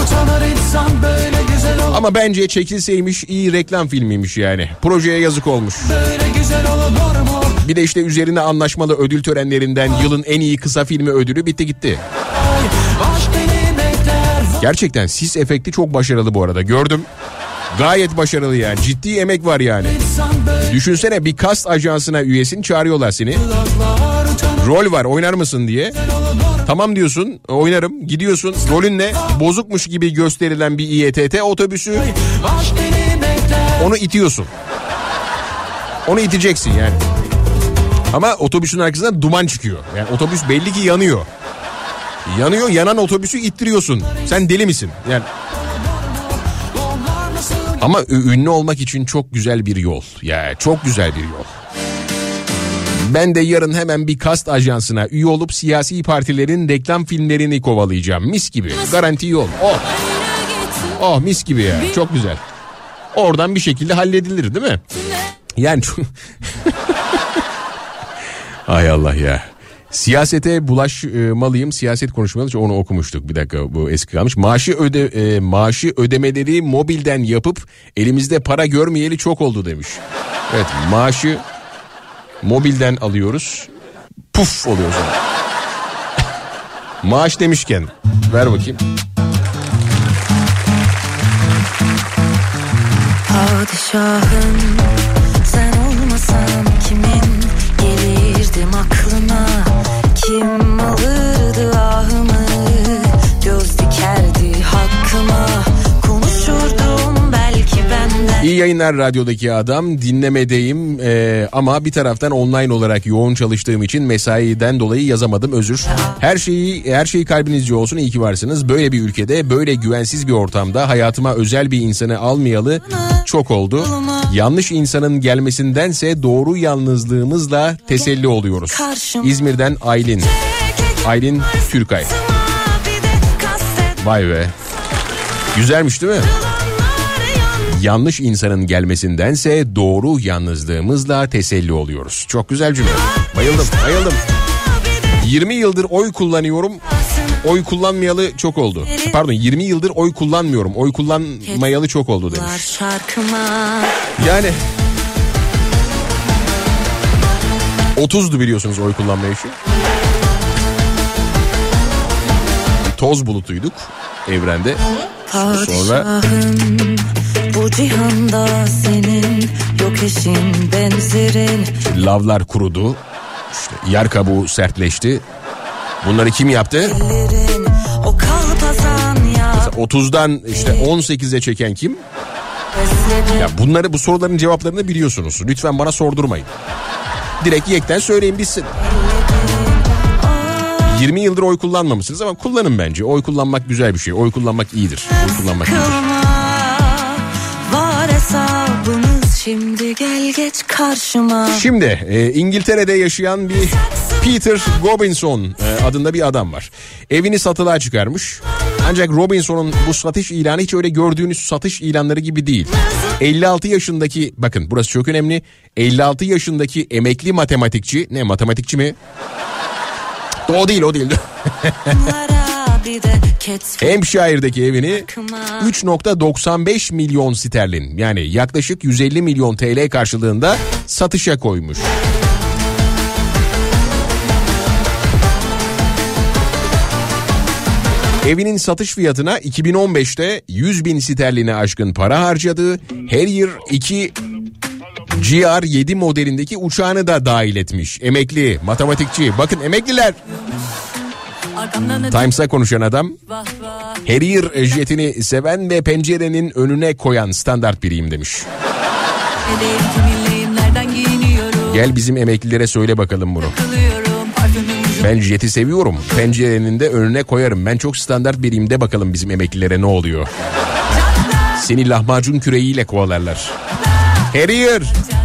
Utanır insan böyle güzel ol Ama bence çekilseymiş iyi reklam filmiymiş yani. Projeye yazık olmuş. böyle güzel olur mu Bir de işte üzerine anlaşmalı ödül törenlerinden yılın en iyi kısa filmi ödülü bitti gitti. Gerçekten sis efekti çok başarılı bu arada gördüm. Gayet başarılı yani ciddi emek var yani. Düşünsene bir kast ajansına üyesin çağırıyorlar seni. Rol var oynar mısın diye. Tamam diyorsun oynarım gidiyorsun rolün ne bozukmuş gibi gösterilen bir İETT otobüsü onu itiyorsun. Onu iteceksin yani. Ama otobüsün arkasından duman çıkıyor. Yani otobüs belli ki yanıyor. Yanıyor yanan otobüsü ittiriyorsun. Sen deli misin? Yani ama ünlü olmak için çok güzel bir yol. Ya çok güzel bir yol. Ben de yarın hemen bir kast ajansına üye olup siyasi partilerin reklam filmlerini kovalayacağım. Mis gibi. Garanti yol. Oh. Oh mis gibi ya. Çok güzel. Oradan bir şekilde halledilir değil mi? Yani. Ay Allah ya. Siyasete bulaşmalıyım. Siyaset konuşmalı. Onu okumuştuk. Bir dakika bu eski kalmış. Maaşı öde e, maaşı ödemeleri mobilden yapıp elimizde para görmeyeli çok oldu demiş. Evet maaşı mobilden alıyoruz. Puf oluyor sonra. Maaş demişken ver bakayım. Padişahım sen olmasan kimin gelirdim aklına Kim alırdı İyi yayınlar radyodaki adam dinlemedeyim ee, ama bir taraftan online olarak yoğun çalıştığım için mesaiden dolayı yazamadım özür. Her şeyi her şey kalbinizce olsun iyi ki varsınız. Böyle bir ülkede böyle güvensiz bir ortamda hayatıma özel bir insanı almayalı çok oldu. Yanlış insanın gelmesindense doğru yalnızlığımızla teselli oluyoruz. İzmir'den Aylin. Aylin Türkay. Vay be. Güzelmiş değil mi? Yanlış insanın gelmesindense doğru yalnızlığımızla teselli oluyoruz. Çok güzel cümle. Bayıldım, bayıldım. 20 yıldır oy kullanıyorum. Oy kullanmayalı çok oldu. Pardon 20 yıldır oy kullanmıyorum. Oy kullanmayalı çok oldu demiş. Yani 30'du biliyorsunuz oy kullanma yaşı. Toz bulutuyduk evrende. Sonra bu cihanda senin yok eşin benzerin lavlar kurudu. İşte yer kabuğu sertleşti. Bunları kim yaptı? Ellerin o kalpazan ya Mesela 30'dan işte 18'e çeken kim? Ya bunları bu soruların cevaplarını biliyorsunuz. Lütfen bana sordurmayın. Direkt yekten söyleyin bitsin. 20 yıldır oy kullanmamışsınız ama kullanın bence. Oy kullanmak güzel bir şey. Oy kullanmak iyidir. Oy kullanmak iyidir. Şimdi gel geç karşıma Şimdi e, İngiltere'de yaşayan bir Peter Robinson e, adında bir adam var. Evini satılığa çıkarmış. Ancak Robinson'un bu satış ilanı hiç öyle gördüğünüz satış ilanları gibi değil. 56 yaşındaki bakın burası çok önemli. 56 yaşındaki emekli matematikçi ne matematikçi mi? O değil o değil. Hampshire'daki evini 3.95 milyon sterlin yani yaklaşık 150 milyon TL karşılığında satışa koymuş. Evinin satış fiyatına 2015'te 100 bin sterline aşkın para harcadığı Harrier 2 GR7 modelindeki uçağını da dahil etmiş. Emekli, matematikçi. Bakın emekliler. Times'a konuşan adam Harrier jetini seven ve pencerenin önüne koyan standart biriyim demiş. Gel bizim emeklilere söyle bakalım bunu. Ben jeti seviyorum. Pencerenin de önüne koyarım. Ben çok standart biriyim de bakalım bizim emeklilere ne oluyor. Seni lahmacun küreğiyle kovalarlar. Harrier. Çat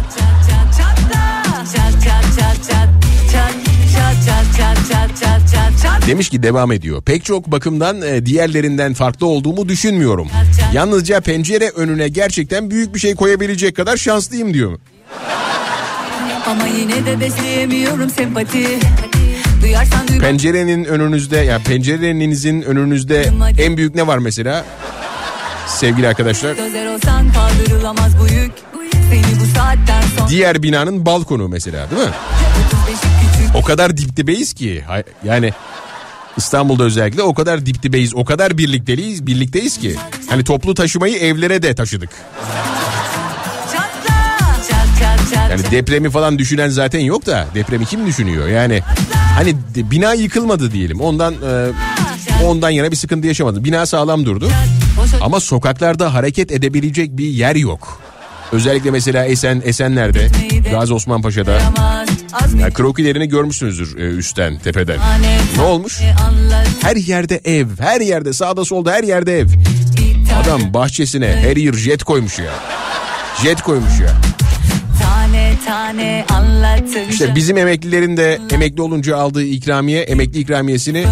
Demiş ki devam ediyor. Pek çok bakımdan e, diğerlerinden farklı olduğumu düşünmüyorum. Yalnızca pencere önüne gerçekten büyük bir şey koyabilecek kadar şanslıyım diyor. Ama yine de besleyemiyorum sempati Pencerenin önünüzde ya pencerenizin önünüzde en büyük ne var mesela? Sevgili arkadaşlar. Diğer binanın balkonu mesela değil mi? O kadar dip dibeyiz ki yani İstanbul'da özellikle o kadar dip dibeyiz, o kadar birlikteyiz, birlikteyiz ki. Hani toplu taşımayı evlere de taşıdık. Yani depremi falan düşünen zaten yok da depremi kim düşünüyor? Yani hani bina yıkılmadı diyelim. Ondan e, ondan yana bir sıkıntı yaşamadı. Bina sağlam durdu. Ama sokaklarda hareket edebilecek bir yer yok. Özellikle mesela Esen Esenler'de, Gazi Osman Paşa'da. Ya krokilerini görmüşsünüzdür e, üstten, tepeden. Ne olmuş? Her yerde ev, her yerde sağda solda her yerde ev. Adam bahçesine her yer jet koymuş ya. Jet koymuş ya. İşte bizim emeklilerin de emekli olunca aldığı ikramiye, emekli ikramiyesini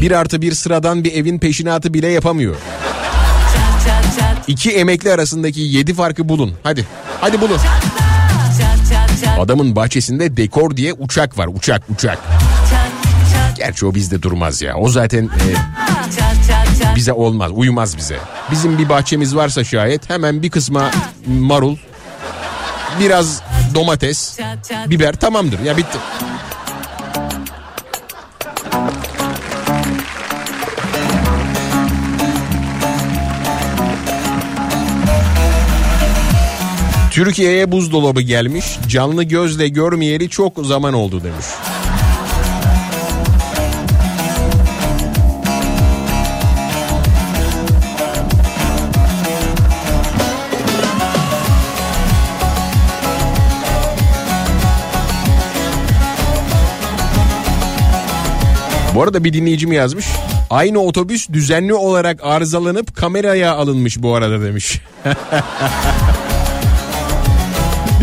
bir artı bir sıradan bir evin peşinatı bile yapamıyor. İki emekli arasındaki 7 farkı bulun. Hadi. Hadi bulun. Adamın bahçesinde dekor diye uçak var. Uçak uçak. Gerçi o bizde durmaz ya. O zaten e, bize olmaz. Uymaz bize. Bizim bir bahçemiz varsa şayet hemen bir kısma marul, biraz domates, biber tamamdır. Ya bitti. Türkiye'ye buzdolabı gelmiş. Canlı gözle görmeyeli çok zaman oldu demiş. Bu arada bir dinleyicim yazmış. Aynı otobüs düzenli olarak arızalanıp kameraya alınmış bu arada demiş.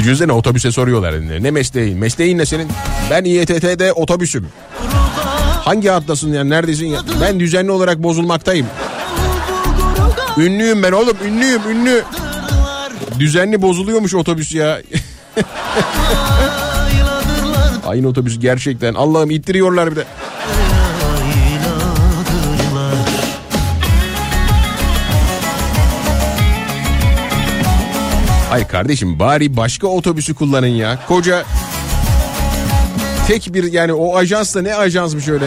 Düşünsene otobüse soruyorlar. Ne mesleğin? Mesleğin ne senin? Ben İETT'de otobüsüm. Hangi hattasın yani neredesin ya? Ben düzenli olarak bozulmaktayım. Ünlüyüm ben oğlum ünlüyüm ünlü. Düzenli bozuluyormuş otobüs ya. Aynı otobüs gerçekten. Allah'ım ittiriyorlar bir de. Hayır kardeşim bari başka otobüsü kullanın ya. Koca tek bir yani o ajans da ne ajansmış öyle.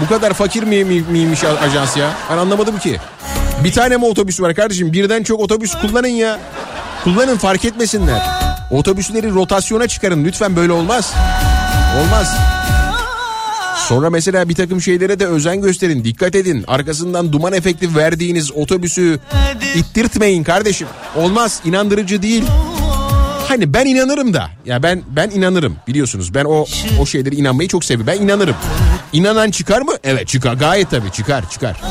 Bu kadar fakir mi, mi- miymiş ajans ya? Ben anlamadım ki. Bir tane mi otobüs var kardeşim? Birden çok otobüs kullanın ya. Kullanın fark etmesinler. Otobüsleri rotasyona çıkarın lütfen böyle olmaz. Olmaz. Sonra mesela bir takım şeylere de özen gösterin. Dikkat edin. Arkasından duman efekti verdiğiniz otobüsü ittirtmeyin kardeşim. Olmaz. inandırıcı değil. Hani ben inanırım da. Ya ben ben inanırım. Biliyorsunuz ben o o şeylere inanmayı çok seviyorum. Ben inanırım. İnanan çıkar mı? Evet çıkar. Gayet tabii çıkar çıkar.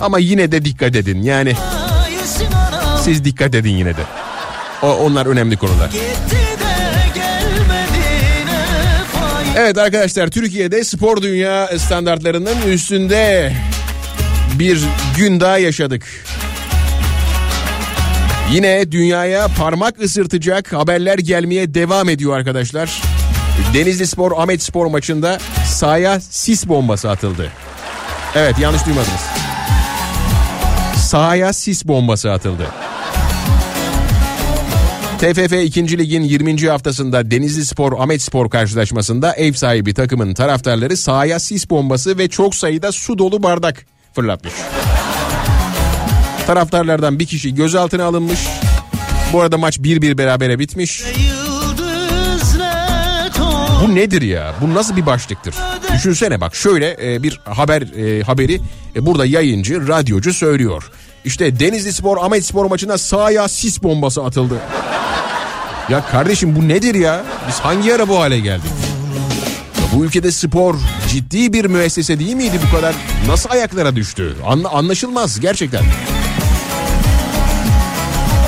Ama yine de dikkat edin. Yani siz dikkat edin yine de. O, onlar önemli konular. Evet arkadaşlar Türkiye'de spor dünya standartlarının üstünde bir gün daha yaşadık. Yine dünyaya parmak ısırtacak haberler gelmeye devam ediyor arkadaşlar. Denizli Spor Ahmet Spor maçında sahaya sis bombası atıldı. Evet yanlış duymadınız. Sahaya sis bombası atıldı. TFF 2. Lig'in 20. haftasında Denizli Spor Ahmet Spor karşılaşmasında ev sahibi takımın taraftarları sahaya sis bombası ve çok sayıda su dolu bardak fırlatmış. Taraftarlardan bir kişi gözaltına alınmış. Bu arada maç 1-1 berabere bitmiş. Bu nedir ya? Bu nasıl bir başlıktır? Düşünsene bak şöyle e, bir haber e, haberi e, burada yayıncı, radyocu söylüyor. İşte Denizli Spor Ahmet Spor maçına sahaya sis bombası atıldı. Ya kardeşim bu nedir ya? Biz hangi ara bu hale geldik? Ya bu ülkede spor ciddi bir müessese değil miydi bu kadar? Nasıl ayaklara düştü? Anla- anlaşılmaz gerçekten.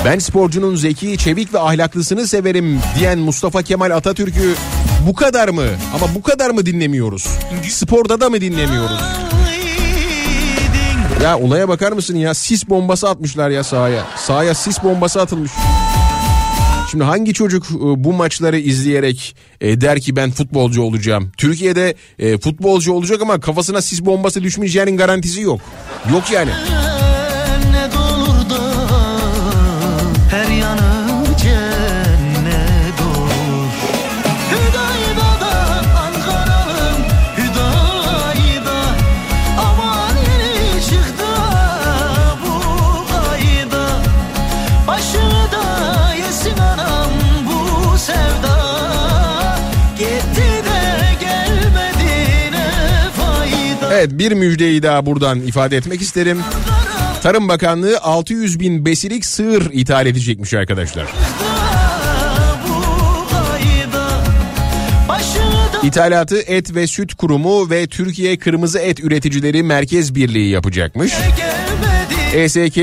Ben sporcunun zeki, çevik ve ahlaklısını severim diyen Mustafa Kemal Atatürk'ü bu kadar mı? Ama bu kadar mı dinlemiyoruz? Sporda da mı dinlemiyoruz? Ya olaya bakar mısın ya? Sis bombası atmışlar ya sahaya. Sahaya sis bombası atılmış. Şimdi hangi çocuk e, bu maçları izleyerek e, der ki ben futbolcu olacağım? Türkiye'de e, futbolcu olacak ama kafasına sis bombası düşmeyeceğinin garantisi yok. Yok yani. Evet bir müjdeyi daha buradan ifade etmek isterim. Tarım Bakanlığı 600 bin besilik sığır ithal edecekmiş arkadaşlar. İthalatı Et ve Süt Kurumu ve Türkiye Kırmızı Et Üreticileri Merkez Birliği yapacakmış. ESK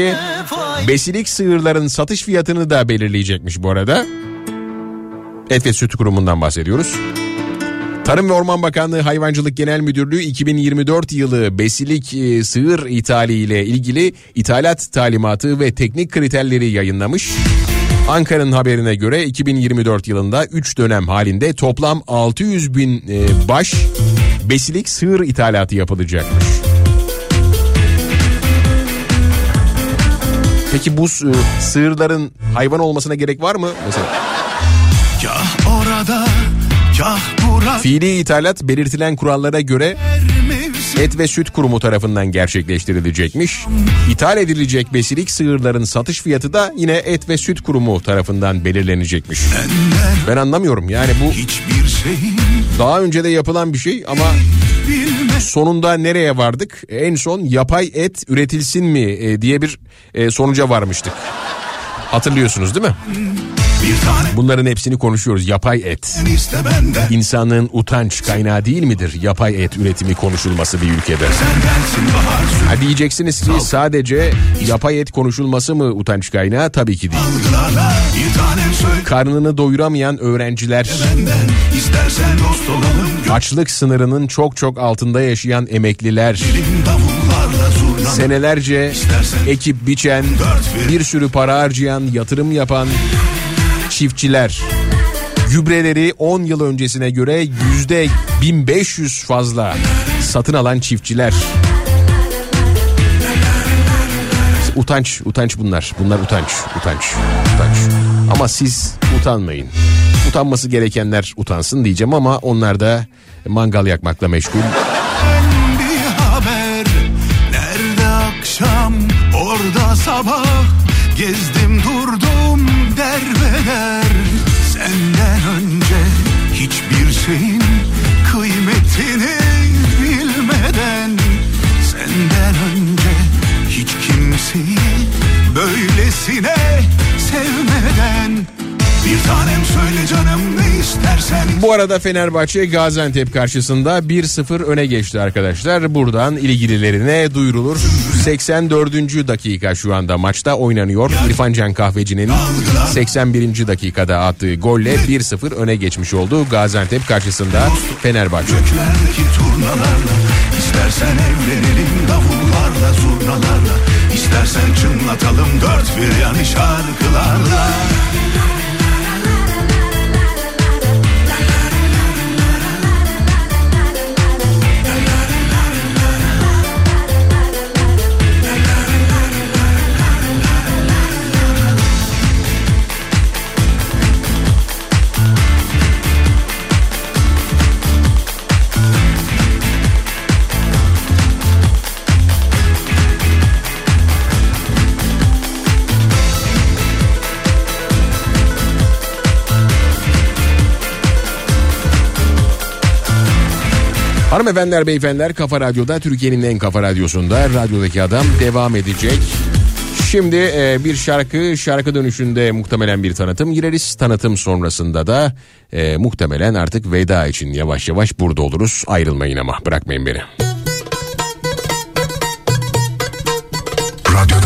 besilik sığırların satış fiyatını da belirleyecekmiş bu arada. Et ve Süt Kurumu'ndan bahsediyoruz. Tarım ve Orman Bakanlığı Hayvancılık Genel Müdürlüğü 2024 yılı besilik e, sığır ithali ile ilgili ithalat talimatı ve teknik kriterleri yayınlamış. Ankara'nın haberine göre 2024 yılında 3 dönem halinde toplam 600 bin e, baş besilik sığır ithalatı yapılacakmış. Peki bu s- sığırların hayvan olmasına gerek var mı? Mesela Kah orada fiili ithalat belirtilen kurallara göre Et ve Süt Kurumu tarafından gerçekleştirilecekmiş. İthal edilecek besilik sığırların satış fiyatı da yine Et ve Süt Kurumu tarafından belirlenecekmiş. Ben anlamıyorum yani bu daha önce de yapılan bir şey ama sonunda nereye vardık? En son yapay et üretilsin mi e, diye bir e, sonuca varmıştık. Hatırlıyorsunuz değil mi? Bunların hepsini konuşuyoruz. Yapay et. İnsanın utanç kaynağı değil midir? Yapay et üretimi konuşulması bir ülkede? Ha diyeceksiniz ki sadece yapay et konuşulması mı utanç kaynağı? Tabii ki değil. Karnını doyuramayan öğrenciler, olalım. Açlık sınırının çok çok altında yaşayan emekliler, senelerce ekip biçen, bir sürü para harcayan, yatırım yapan çiftçiler, gübreleri 10 yıl öncesine göre yüzde 1500 fazla satın alan çiftçiler. Utanç, utanç bunlar. Bunlar utanç, utanç, utanç. Ama siz utanmayın. Utanması gerekenler utansın diyeceğim ama onlar da mangal yakmakla meşgul. haber Nerede akşam orada sabah Gezdim durdum derbeder Senden önce hiçbir şeyin kıymetini bilmeden Senden önce hiç kimseyi böylesine Bir tanem söyle canım ne istersen Bu arada Fenerbahçe Gaziantep karşısında 1-0 öne geçti arkadaşlar. Buradan ilgililerine duyurulur. 84. dakika şu anda maçta oynanıyor. İrfan Can Kahveci'nin 81. dakikada attığı golle 1-0 öne geçmiş oldu. Gaziantep karşısında Fenerbahçe. Göklerdeki turnalarla İstersen evlenelim davullarla zurnalarla İstersen çınlatalım dört bir yanı şarkılarla Hanımefendiler beyefendiler Kafa Radyo'da Türkiye'nin en kafa radyosunda radyodaki adam devam edecek. Şimdi e, bir şarkı şarkı dönüşünde muhtemelen bir tanıtım gireriz. Tanıtım sonrasında da e, muhtemelen artık veda için yavaş yavaş burada oluruz. Ayrılmayın ama bırakmayın beni. Radyodaki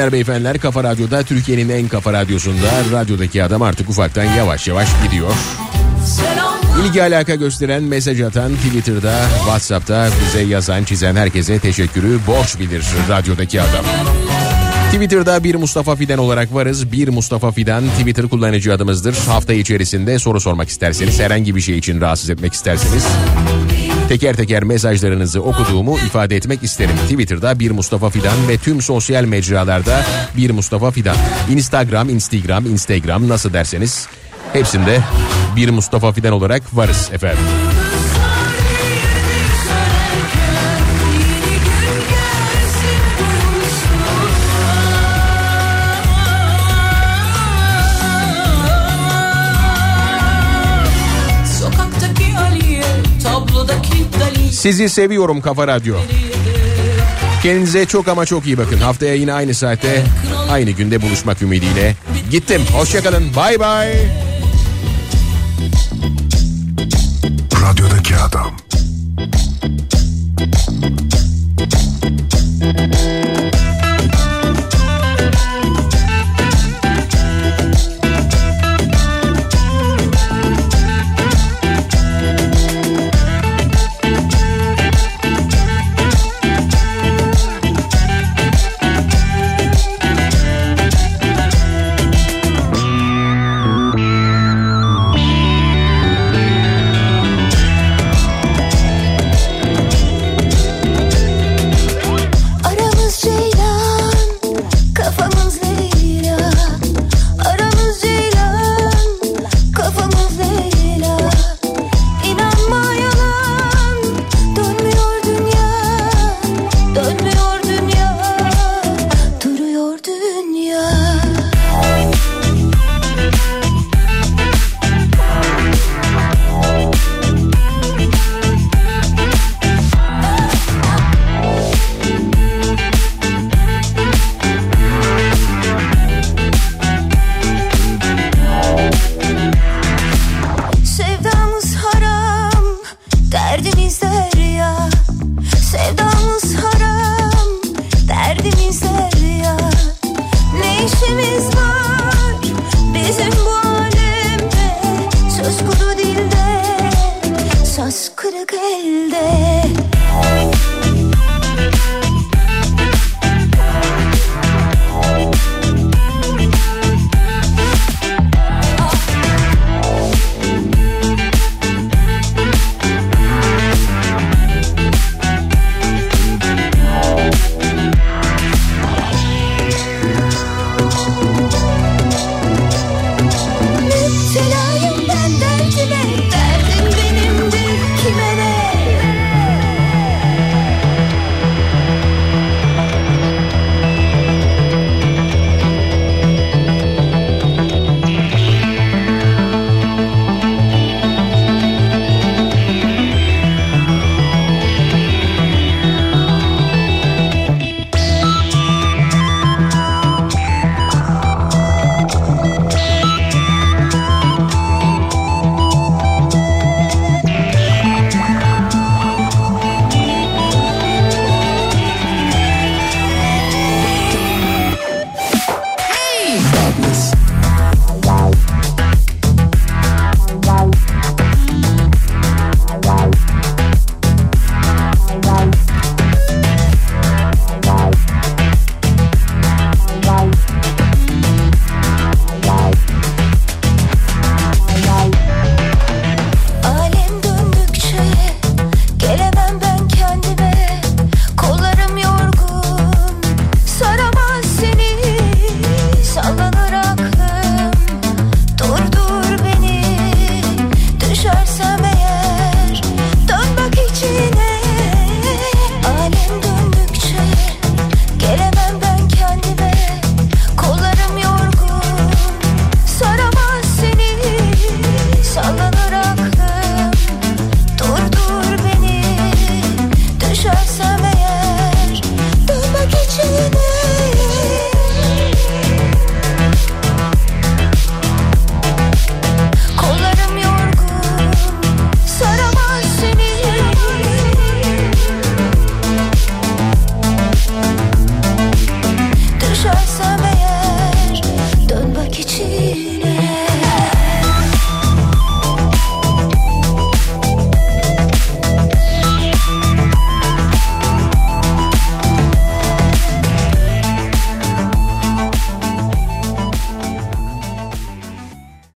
Hanımefendiler beyefendiler Kafa Radyo'da Türkiye'nin en kafa radyosunda radyodaki adam artık ufaktan yavaş yavaş gidiyor. İlgi alaka gösteren, mesaj atan, Twitter'da, Whatsapp'ta bize yazan, çizen herkese teşekkürü borç bilir radyodaki adam. Twitter'da bir Mustafa Fidan olarak varız. Bir Mustafa Fidan Twitter kullanıcı adımızdır. Hafta içerisinde soru sormak isterseniz, herhangi bir şey için rahatsız etmek isterseniz teker teker mesajlarınızı okuduğumu ifade etmek isterim. Twitter'da bir Mustafa Fidan ve tüm sosyal mecralarda bir Mustafa Fidan. Instagram, Instagram, Instagram nasıl derseniz hepsinde bir Mustafa Fidan olarak varız efendim. Sizi seviyorum Kafa Radyo. Kendinize çok ama çok iyi bakın. Haftaya yine aynı saatte, aynı günde buluşmak ümidiyle. Gittim. Hoşçakalın. Bay bay. Radyodaki adam.